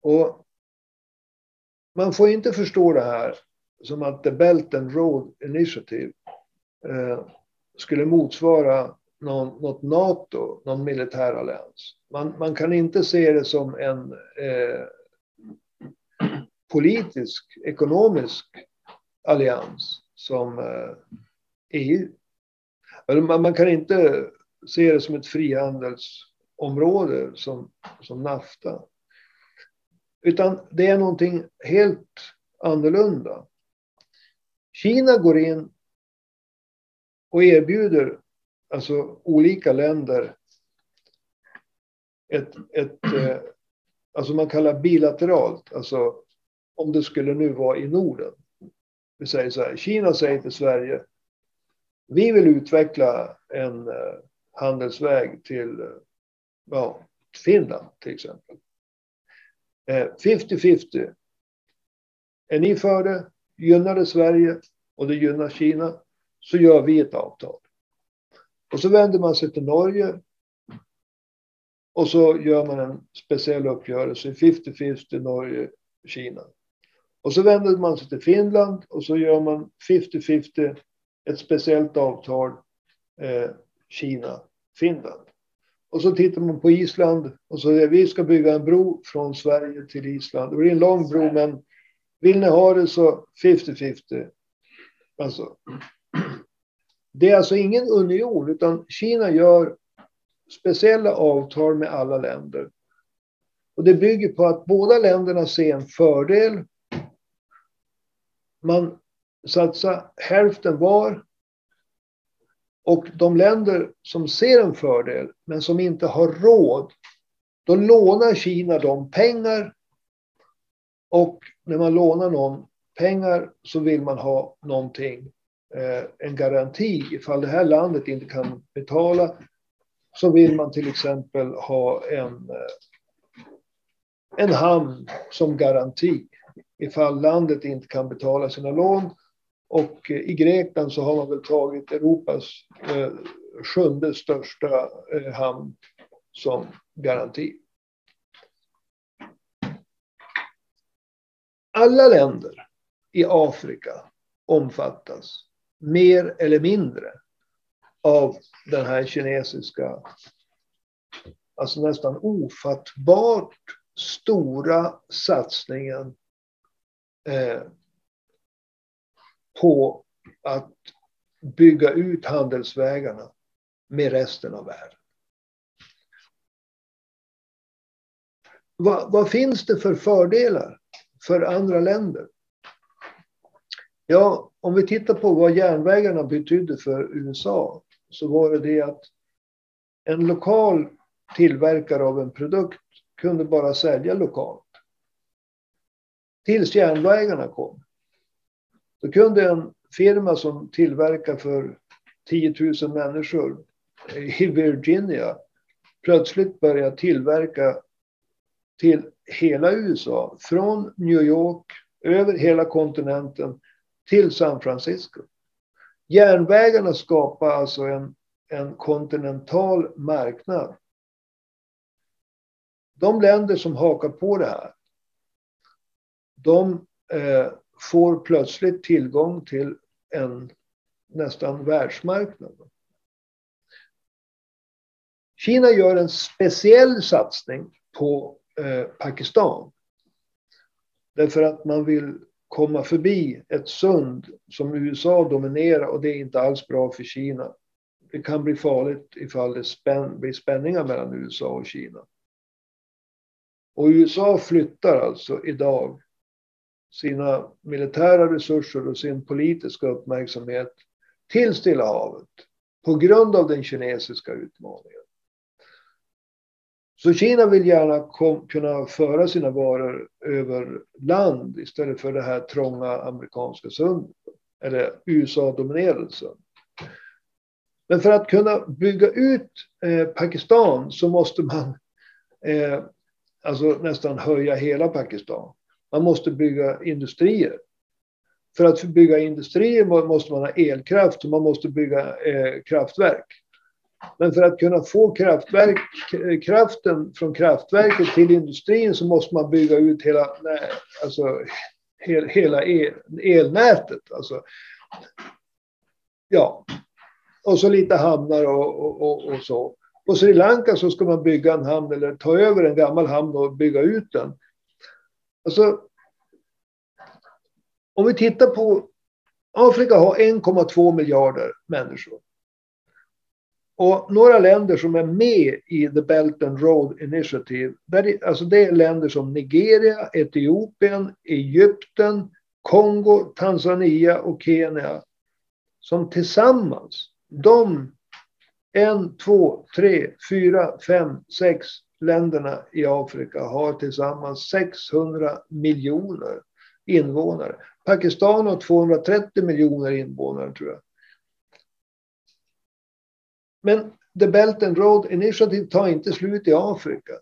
Och man får inte förstå det här som att The Belt and Road Initiative eh, skulle motsvara någon, något NATO, någon militär allians. Man, man kan inte se det som en eh, politisk, ekonomisk allians som eh, EU. Man kan inte se det som ett frihandelsområde som, som NAFTA. Utan det är någonting helt annorlunda. Kina går in och erbjuder alltså olika länder ett, ett eh, alltså man kallar bilateralt, alltså om det skulle nu vara i Norden. Vi säger så här, Kina säger till Sverige, vi vill utveckla en eh, handelsväg till eh, ja, Finland till exempel. Eh, 50-50. Är ni för det, gynnar det Sverige och det gynnar Kina, så gör vi ett avtal. Och så vänder man sig till Norge. Och så gör man en speciell uppgörelse, 50-50 Norge-Kina. Och så vänder man sig till Finland och så gör man 50-50 ett speciellt avtal eh, Kina-Finland. Och så tittar man på Island och så säger vi ska bygga en bro från Sverige till Island. Det blir en lång bro men vill ni ha det så 50-50. Alltså, det är alltså ingen union, utan Kina gör speciella avtal med alla länder. Och det bygger på att båda länderna ser en fördel. Man Satsa hälften var. Och de länder som ser en fördel, men som inte har råd, då lånar Kina dem pengar. Och när man lånar någon pengar så vill man ha någonting, eh, en garanti. Ifall det här landet inte kan betala så vill man till exempel ha en, eh, en hamn som garanti ifall landet inte kan betala sina lån. Och eh, i Grekland så har man väl tagit Europas eh, sjunde största eh, hamn som garanti. Alla länder i Afrika omfattas mer eller mindre av den här kinesiska, alltså nästan ofattbart stora satsningen eh, på att bygga ut handelsvägarna med resten av världen. Vad, vad, finns det för fördelar för andra länder? Ja, om vi tittar på vad järnvägarna betydde för USA så var det det att en lokal tillverkare av en produkt kunde bara sälja lokalt. Tills järnvägarna kom. Då kunde en firma som tillverkar för 10 000 människor i Virginia plötsligt börja tillverka till hela USA. Från New York över hela kontinenten till San Francisco. Järnvägarna skapar alltså en, en kontinental marknad. De länder som hakar på det här, de eh, får plötsligt tillgång till en nästan världsmarknad. Kina gör en speciell satsning på eh, Pakistan. Därför att man vill komma förbi ett sund som USA dominerar och det är inte alls bra för Kina. Det kan bli farligt ifall det spän blir spänningar mellan USA och Kina. Och USA flyttar alltså idag sina militära resurser och sin politiska uppmärksamhet till Stilla havet på grund av den kinesiska utmaningen. Så Kina vill gärna kom, kunna föra sina varor över land istället för det här trånga amerikanska sundet. Eller USA-dominerade sundet. Men för att kunna bygga ut eh, Pakistan så måste man eh, alltså nästan höja hela Pakistan. Man måste bygga industrier. För att bygga industrier måste man ha elkraft och man måste bygga eh, kraftverk. Men för att kunna få kraftverk, eh, kraften från kraftverket till industrin så måste man bygga ut hela, eh, alltså, hela el, elnätet. Alltså, ja, och så lite hamnar och, och, och, så. På Sri Lanka så ska man bygga en hamn eller ta över en gammal hamn och bygga ut den. Alltså, om vi tittar på Afrika har 1,2 miljarder människor. Och några länder som är med i The Belt and Road Initiative, där, alltså det är länder som Nigeria, Etiopien, Egypten, Kongo, Tanzania och Kenya. Som tillsammans, de en, två, tre, fyra, fem, sex länderna i Afrika har tillsammans 600 miljoner invånare. Pakistan har 230 miljoner invånare tror jag. Men The Belt and Road Initiative tar inte slut i Afrika.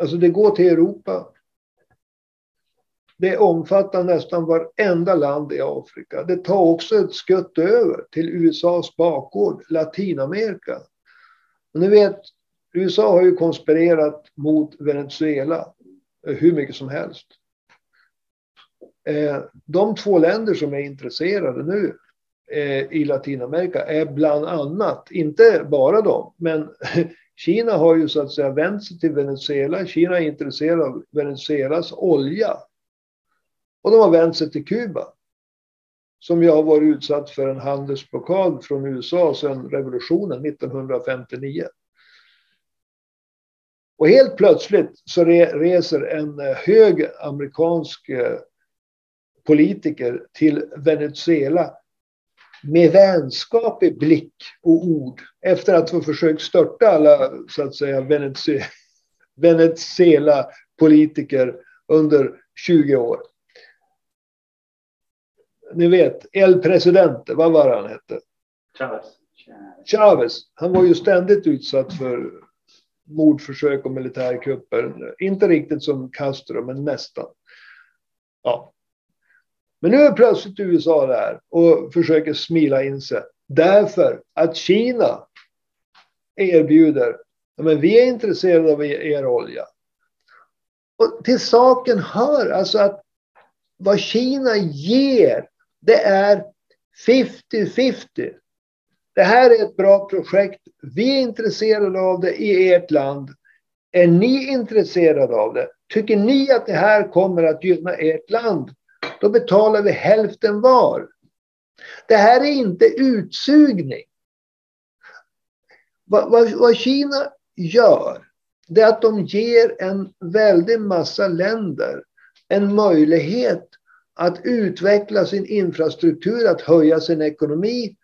Alltså det går till Europa. Det omfattar nästan varenda land i Afrika. Det tar också ett skutt över till USAs bakgård, Latinamerika. Och ni vet, USA har ju konspirerat mot Venezuela eh, hur mycket som helst. Eh, de två länder som är intresserade nu eh, i Latinamerika är bland annat, inte bara de, men Kina har ju så att säga vänt sig till Venezuela. Kina är intresserad av Venezuelas olja. Och de har vänt sig till Kuba. som ju har varit utsatt för en handelsblockad från USA sedan revolutionen 1959. Och helt plötsligt så reser en eh, hög amerikansk eh, politiker till Venezuela med vänskaplig blick och ord efter att ha försökt störta alla så att säga Venezuela-politiker under 20 år. Ni vet, El Presidente, vad var han hette? Chavez. Chavez. Han var ju ständigt utsatt för mordförsök och militärkupper. Inte riktigt som Castro, men nästan. Ja. Men nu är plötsligt USA där och försöker smila in sig. Därför att Kina erbjuder, men vi är intresserade av er olja. Och till saken hör alltså att vad Kina ger, det är 50-50. Det här är ett bra projekt. Vi är intresserade av det i ert land. Är ni intresserade av det? Tycker ni att det här kommer att gynna ert land? Då betalar vi hälften var. Det här är inte utsugning. Vad, vad, vad Kina gör, det är att de ger en väldig massa länder en möjlighet att utveckla sin infrastruktur, att höja sin ekonomi.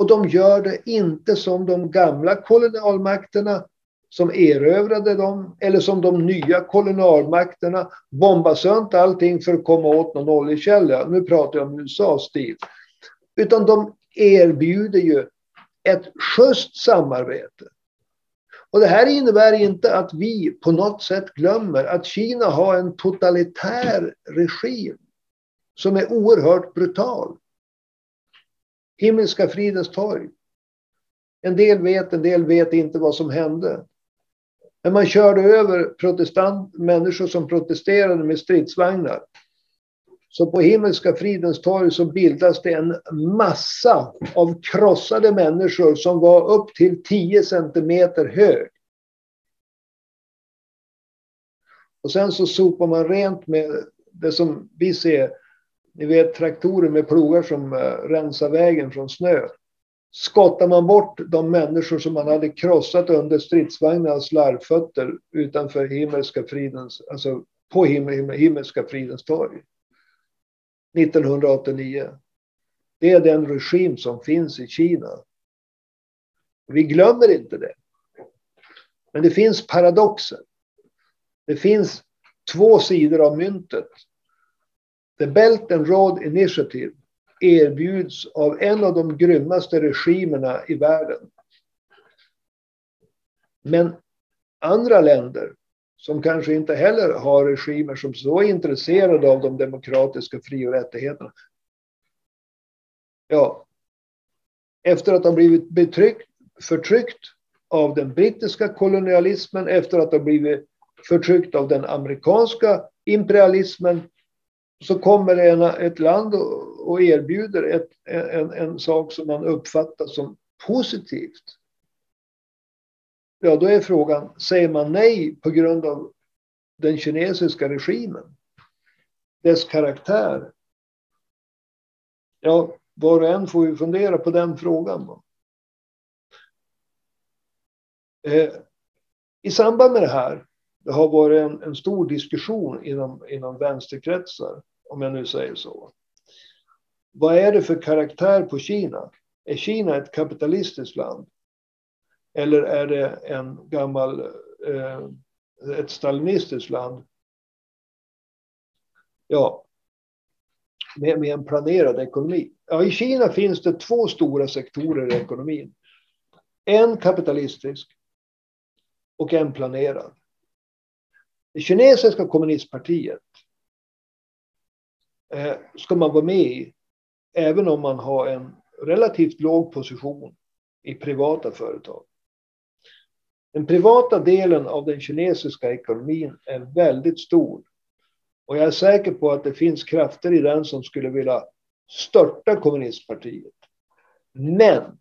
Och de gör det inte som de gamla kolonialmakterna som erövrade dem eller som de nya kolonialmakterna bombar sönder allting för att komma åt någon oljekälla. Nu pratar jag om USAs stil. Utan de erbjuder ju ett schysst samarbete. Och det här innebär inte att vi på något sätt glömmer att Kina har en totalitär regim som är oerhört brutal. Himmelska fridens torg. En del vet, en del vet inte vad som hände. Men man körde över protestant, människor som protesterade med stridsvagnar. Så på Himmelska fridens torg så bildas det en massa av krossade människor som var upp till 10 centimeter hög. Och sen så sopar man rent med det som vi ser, ni vet traktorer med plogar som eh, rensar vägen från snö skottar man bort de människor som man hade krossat under stridsvagnarnas larvfötter utanför himmelska fridens, alltså på himmel, himmelska fridens torg. 1989. Det är den regim som finns i Kina. Vi glömmer inte det. Men det finns paradoxer. Det finns två sidor av myntet. The Belt and Road Initiative erbjuds av en av de grymmaste regimerna i världen. Men andra länder som kanske inte heller har regimer som så är intresserade av de demokratiska fri och rättigheterna. Ja, efter att ha blivit betryckt, förtryckt av den brittiska kolonialismen, efter att ha blivit förtryckt av den amerikanska imperialismen, så kommer en, ett land och, och erbjuder ett, en, en sak som man uppfattar som positivt. Ja, då är frågan, säger man nej på grund av den kinesiska regimen? Dess karaktär? Ja, var och en får ju fundera på den frågan. Eh, I samband med det här, det har varit en, en stor diskussion inom, inom vänsterkretsar om jag nu säger så. Vad är det för karaktär på Kina? Är Kina ett kapitalistiskt land? Eller är det en gammal, eh, ett stalinistiskt land? Ja, med, med en planerad ekonomi. Ja, I Kina finns det två stora sektorer i ekonomin. En kapitalistisk och en planerad. Det kinesiska kommunistpartiet Eh, ska man vara med i, även om man har en relativt låg position i privata företag. Den privata delen av den kinesiska ekonomin är väldigt stor. Och jag är säker på att det finns krafter i den som skulle vilja störta kommunistpartiet. Men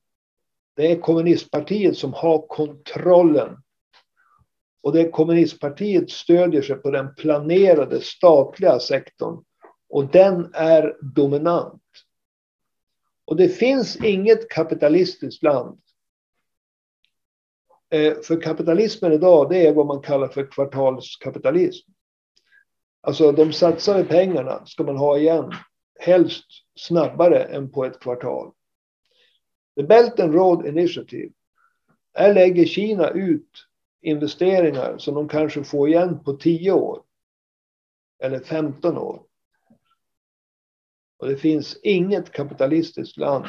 det är kommunistpartiet som har kontrollen. Och det är kommunistpartiet stödjer sig på den planerade statliga sektorn och den är dominant. Och det finns inget kapitalistiskt land. Eh, för kapitalismen idag, det är vad man kallar för kvartalskapitalism. Alltså de satsade pengarna ska man ha igen, helst snabbare än på ett kvartal. The Belt and Road Initiative. Här lägger Kina ut investeringar som de kanske får igen på 10 år. Eller 15 år. Och det finns inget kapitalistiskt land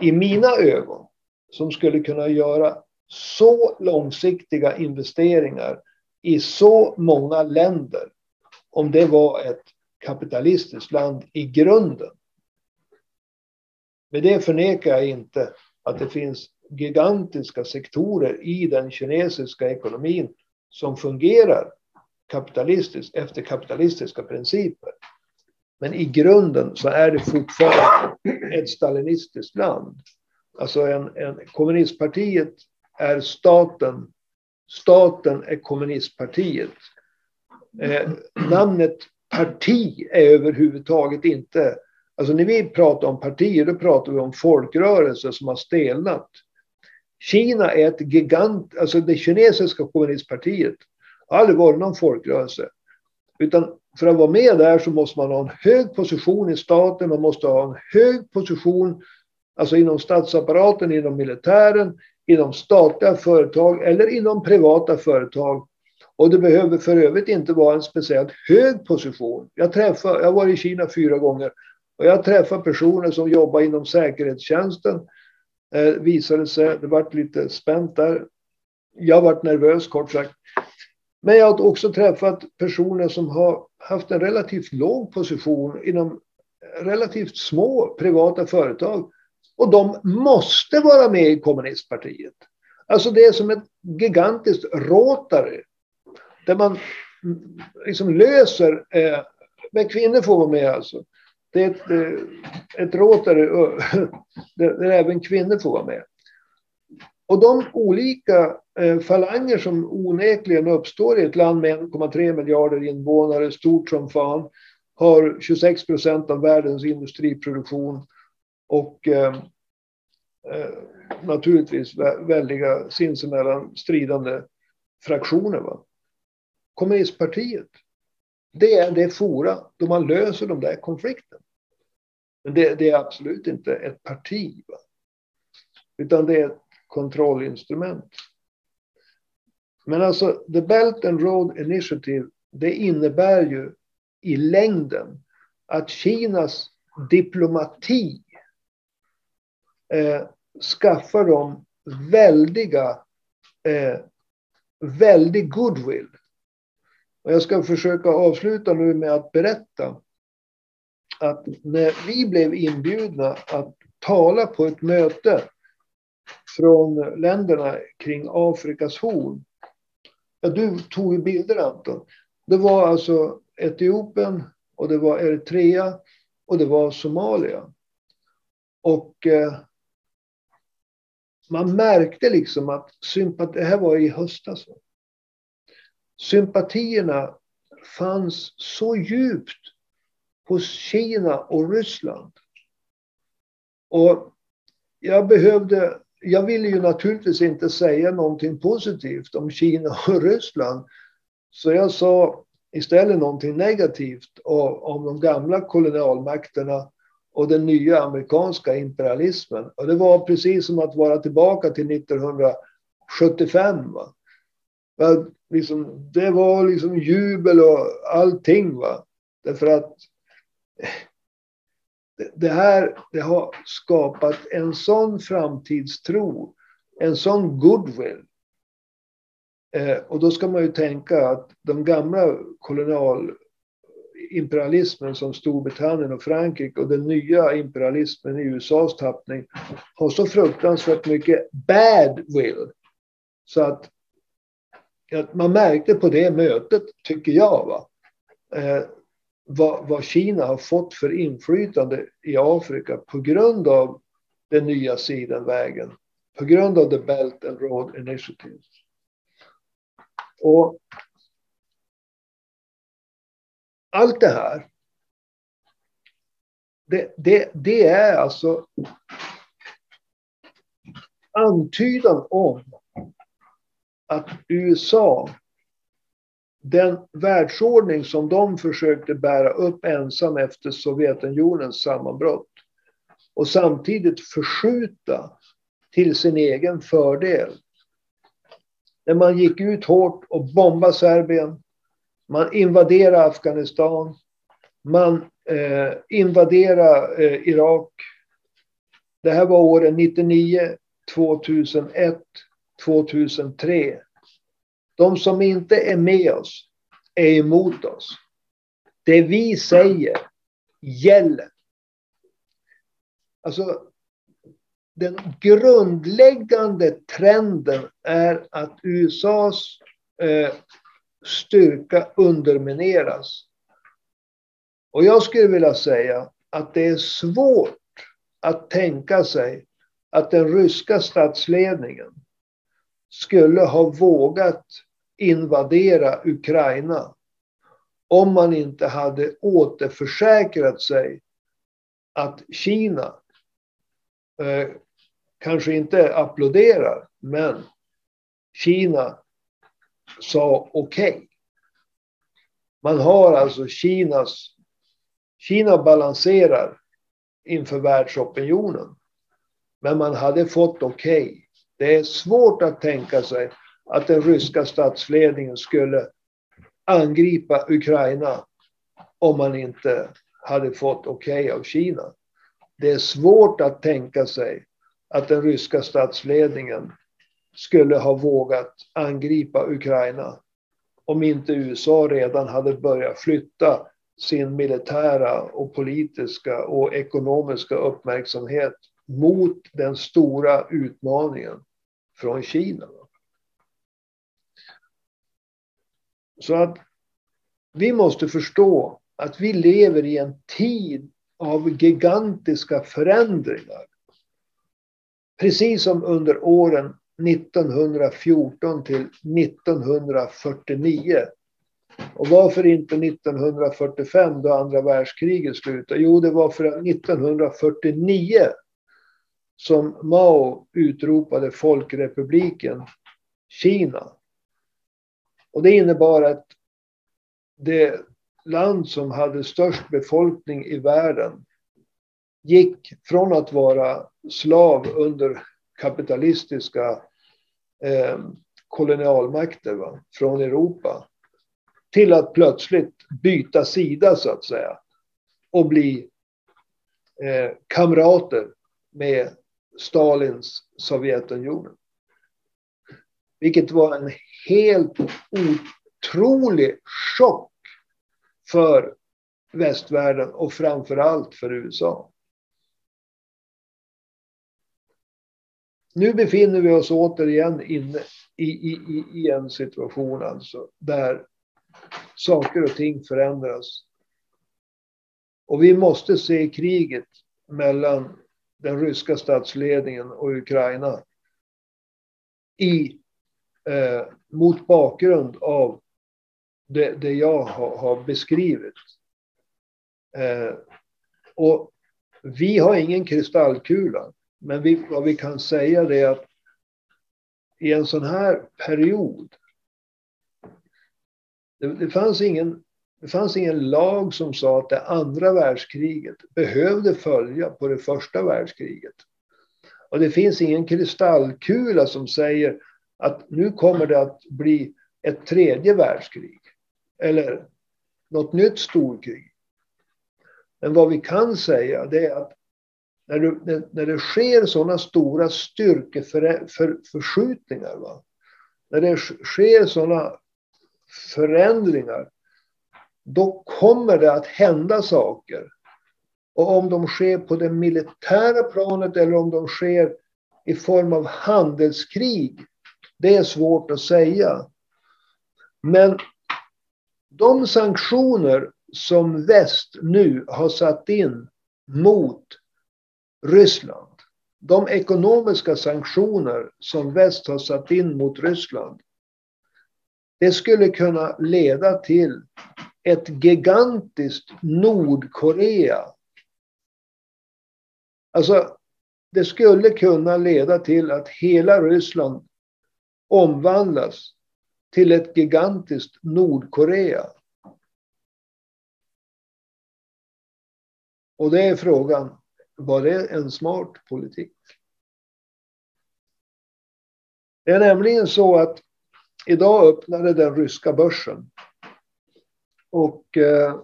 i mina ögon som skulle kunna göra så långsiktiga investeringar i så många länder om det var ett kapitalistiskt land i grunden. Med det förnekar jag inte att det finns gigantiska sektorer i den kinesiska ekonomin som fungerar kapitalistiskt efter kapitalistiska principer. Men i grunden så är det fortfarande ett stalinistiskt land. Alltså en, en kommunistpartiet är staten. Staten är kommunistpartiet. Eh, namnet parti är överhuvudtaget inte... Alltså när vi pratar om partier, då pratar vi om folkrörelser som har stelnat. Kina är ett gigant, alltså det kinesiska kommunistpartiet har aldrig varit någon folkrörelse. Utan för att vara med där så måste man ha en hög position i staten, man måste ha en hög position alltså inom statsapparaten, inom militären, inom statliga företag eller inom privata företag. Och det behöver för övrigt inte vara en speciellt hög position. Jag, träffar, jag har varit i Kina fyra gånger och jag träffar personer som jobbar inom säkerhetstjänsten. Eh, visade sig, det vart lite spänt där. Jag vart nervös kort sagt. Men jag har också träffat personer som har haft en relativt låg position inom relativt små privata företag. Och de måste vara med i kommunistpartiet. Alltså det är som ett gigantiskt Rotary. Där man liksom löser, eh, men kvinnor får vara med alltså. Det är ett, eh, ett Rotary eh, där, även kvinnor får vara med. Och de olika Eh, falanger som onekligen uppstår i ett land med 1,3 miljarder invånare, stort som fan, har 26 procent av världens industriproduktion och eh, eh naturligtvis väldiga sinsemellan stridande fraktioner. Va? Kommunistpartiet, det är det fora då man löser de där konflikterna. Men det, det, är absolut inte ett parti. Va? Utan det är ett kontrollinstrument. Men alltså, The Belt and Road Initiative, det innebär ju i längden att Kinas diplomati eh, skaffar dem väldiga, eh, väldig goodwill. Och jag ska försöka avsluta nu med att berätta att när vi blev inbjudna att tala på ett möte från länderna kring Afrikas horn. Ja, du tog ju bilder Anton. Det var alltså Etiopien och det var Eritrea och det var Somalia. Och eh, man märkte liksom att sympati, det här var i höstas. Sympatierna fanns så djupt hos Kina och Ryssland. Och jag behövde, jag ville ju naturligtvis inte säga någonting positivt om Kina och Ryssland. Så jag sa istället någonting negativt om de gamla kolonialmakterna och den nya amerikanska imperialismen. Och det var precis som att vara tillbaka till 1975. Va? Liksom, det var liksom jubel och allting. Va? Därför att eh, det här det har skapat en sån framtidstro, en sån goodwill. Eh, och då ska man ju tänka att de gamla kolonialimperialismen som Storbritannien och Frankrike och den nya imperialismen i USAs tappning har så fruktansvärt mycket bad will. Så att, att man märkte på det mötet, tycker jag, va? Eh, vad, vad Kina har fått för inflytande i Afrika på grund av den nya sidenvägen. På grund av the Belt and Road Initiative. Och allt det här det, det, det är alltså antydan om att USA, den världsordning som de försökte bära upp ensam efter Sovjetunionens sammanbrott och samtidigt förskjuta till sin egen fördel. När man gick ut hårt och bombade Serbien, man invaderade Afghanistan, man eh, invaderade eh, Irak. Det här var åren 99, 2001, 2003. De som inte är med oss är emot oss. Det vi säger gäller. Alltså, den grundläggande trenden är att USAs eh, styrka undermineras. Och jag skulle vilja säga att det är svårt att tänka sig att den ryska statsledningen skulle ha vågat invadera Ukraina om man inte hade återförsäkrat sig att Kina eh, kanske inte applåderar, men Kina sa okej. Okay. Man har alltså Kinas... Kina balanserar inför världsopinionen. Men man hade fått okej. Okay. Det är svårt att tänka sig att den ryska statsledningen skulle angripa Ukraina om man inte hade fått okej okay av Kina. Det är svårt att tänka sig att den ryska statsledningen skulle ha vågat angripa Ukraina om inte USA redan hade börjat flytta sin militära och politiska och ekonomiska uppmärksamhet mot den stora utmaningen från Kina. Så att vi måste förstå att vi lever i en tid av gigantiska förändringar. Precis som under åren 1914 till 1949. Och varför inte 1945 då andra världskriget slutade? Jo, det var för att 1949 som Mao utropade Folkrepubliken Kina. Och det innebar att det land som hade störst befolkning i världen gick från att vara slav under kapitalistiska eh, kolonialmakter va, från Europa till att plötsligt byta sida så att säga och bli eh, kamrater med Stalins Sovjetunionen. Vilket var en helt otrolig chock för västvärlden och framför allt för USA. Nu befinner vi oss återigen inne i, i, i en situation alltså där saker och ting förändras. Och vi måste se kriget mellan den ryska statsledningen och Ukraina i, eh, mot bakgrund av det, det jag har, har beskrivit. Eh, och vi har ingen kristallkula, men vi, vad vi kan säga är att i en sån här period det, det, fanns ingen, det fanns ingen lag som sa att det andra världskriget behövde följa på det första världskriget. Och det finns ingen kristallkula som säger att nu kommer det att bli ett tredje världskrig. Eller något nytt storkrig. Men vad vi kan säga det är att när, du, när, när det sker sådana stora styrkeförskjutningar, för, när det sker sådana förändringar, då kommer det att hända saker. Och om de sker på det militära planet eller om de sker i form av handelskrig, det är svårt att säga. Men de sanktioner som väst nu har satt in mot Ryssland, de ekonomiska sanktioner som väst har satt in mot Ryssland, det skulle kunna leda till ett gigantiskt Nordkorea Alltså, det skulle kunna leda till att hela Ryssland omvandlas till ett gigantiskt Nordkorea. Och det är frågan, var det en smart politik? Det är nämligen så att idag öppnade den ryska börsen. Och eh,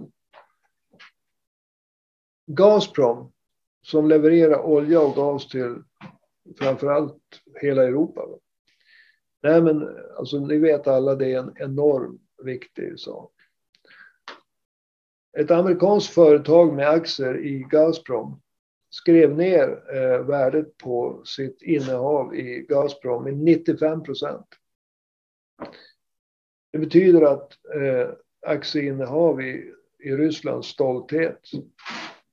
Gazprom som levererar olja och gas till framförallt hela Europa. Nej, men alltså, ni vet alla, det är en enorm viktig sak. Ett amerikanskt företag med aktier i Gazprom skrev ner eh, värdet på sitt innehav i Gazprom med 95 procent. Det betyder att eh, aktieinnehav i, i Rysslands stolthet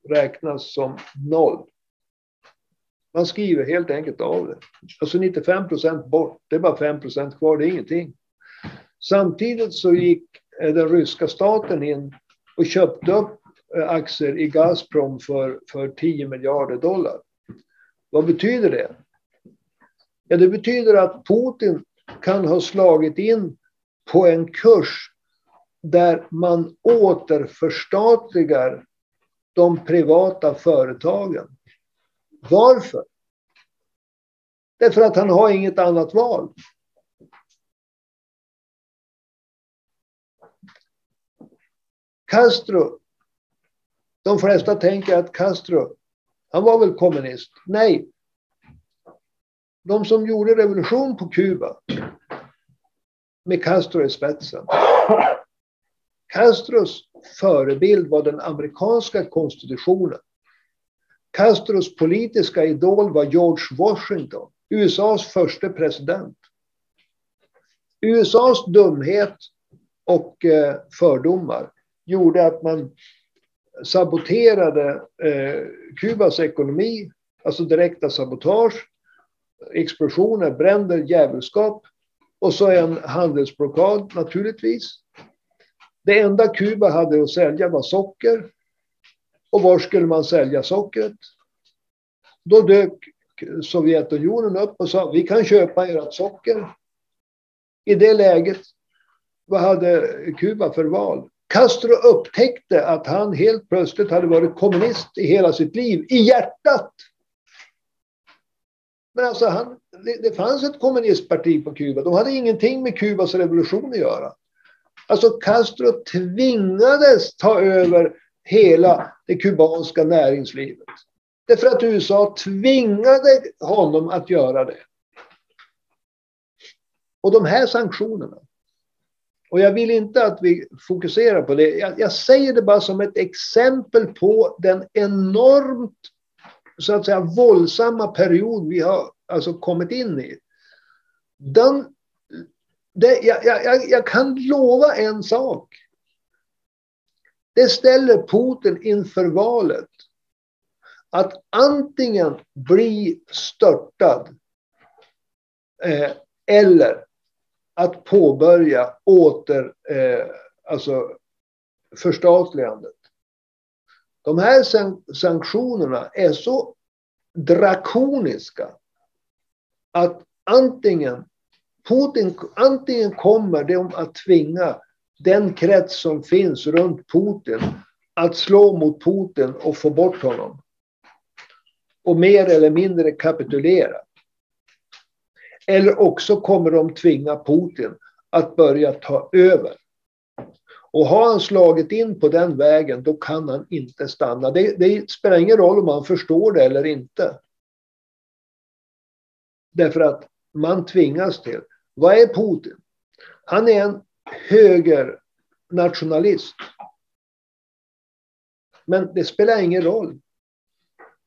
räknas som noll. Man skriver helt enkelt av det. Alltså 95 procent bort, det är bara 5 procent kvar, det är ingenting. Samtidigt så gick eh, den ryska staten in och köpte upp eh, aktier i Gazprom för, för 10 miljarder dollar. Vad betyder det? Ja, det betyder att Putin kan ha slagit in på en kurs där man återförstatligar de privata företagen. Varför? Därför att han har inget annat val. Castro. De flesta tänker att Castro, han var väl kommunist? Nej. De som gjorde revolution på Kuba med Castro i spetsen. Castros förebild var den amerikanska konstitutionen. Castros politiska idol var George Washington, USAs första president. USAs dumhet och eh, fördomar gjorde att man saboterade eh, Kubas ekonomi, alltså direkta sabotage, explosioner, bränder, djävulskap och så en handelsblockad naturligtvis. Det enda Kuba hade att sälja var socker. Och var skulle man sälja sockret? Då dök Sovjetunionen upp och sa vi kan köpa ert socker. I det läget, vad hade Kuba för val? Castro upptäckte att han helt plötsligt hade varit kommunist i hela sitt liv, i hjärtat. Men alltså, han, det, det fanns ett kommunistparti på Kuba. De hade ingenting med Kubas revolution att göra. Alltså Castro tvingades ta över hela det kubanska näringslivet. Därför att USA tvingade honom att göra det. Och de här sanktionerna. Och jag vill inte att vi fokuserar på det. Jag, jag säger det bara som ett exempel på den enormt så att säga våldsamma period vi har alltså kommit in i. Den det, jag, jag, jag kan lova en sak. Det ställer Putin inför valet. Att antingen bli störtad eh, eller att påbörja åter, eh, alltså förstatligandet. De här sanktionerna är så drakoniska att antingen Putin, antingen kommer de att tvinga den krets som finns runt Putin att slå mot Putin och få bort honom. Och mer eller mindre kapitulera. Eller också kommer de tvinga Putin att börja ta över. Och har han slagit in på den vägen, då kan han inte stanna. Det, det spelar ingen roll om han förstår det eller inte. Därför att man tvingas till. Vad är Putin? Han är en högernationalist. Men det spelar ingen roll.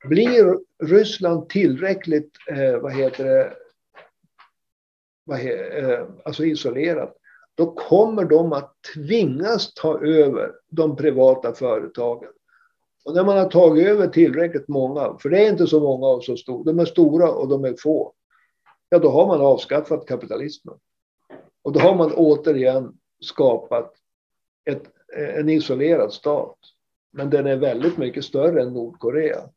Blir Ryssland tillräckligt, eh, vad heter det, vad he, eh, alltså isolerat, då kommer de att tvingas ta över de privata företagen. Och när man har tagit över tillräckligt många, för det är inte så många av så stora, de är stora och de är få, ja då har man avskaffat kapitalismen. Och då har man återigen skapat ett, en isolerad stat. Men den är väldigt mycket större än Nordkorea.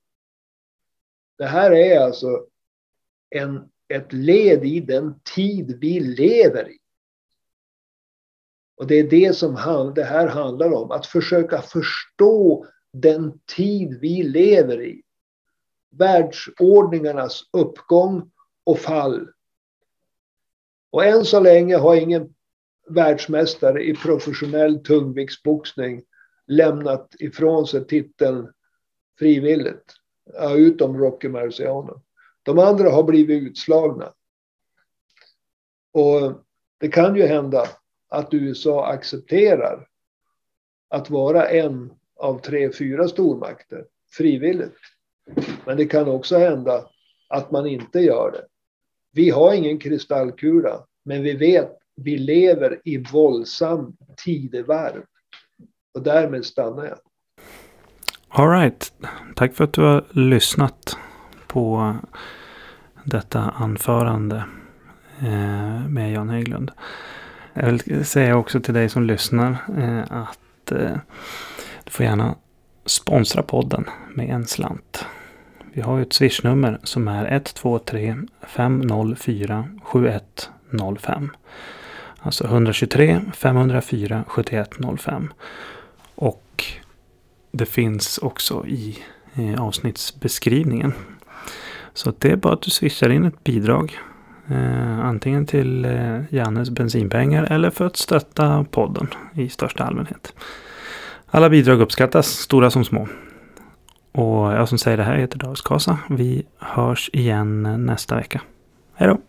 Det här är alltså en, ett led i den tid vi lever i. Och det är det som han, det här handlar om. Att försöka förstå den tid vi lever i. Världsordningarnas uppgång och fall. Och än så länge har ingen världsmästare i professionell tungviktsboxning lämnat ifrån sig titeln frivilligt. Ja, utom Rocky Marciano. De andra har blivit utslagna. Och det kan ju hända att USA accepterar att vara en av tre, fyra stormakter frivilligt. Men det kan också hända att man inte gör det. Vi har ingen kristallkula, men vi vet vi lever i våldsam tidevarv. Och därmed stannar jag. Alright. Tack för att du har lyssnat på detta anförande eh, med Jan Höglund. Jag vill säga också till dig som lyssnar eh, att eh, du får gärna sponsra podden med en slant. Vi har ju ett swishnummer som är 123 504 7105. Alltså 123 504 7105. Och det finns också i eh, avsnittsbeskrivningen. Så det är bara att du swishar in ett bidrag. Eh, antingen till eh, Jannes bensinpengar eller för att stötta podden i största allmänhet. Alla bidrag uppskattas, stora som små. Och jag som säger det här heter David Kasa. Vi hörs igen nästa vecka. Hej då!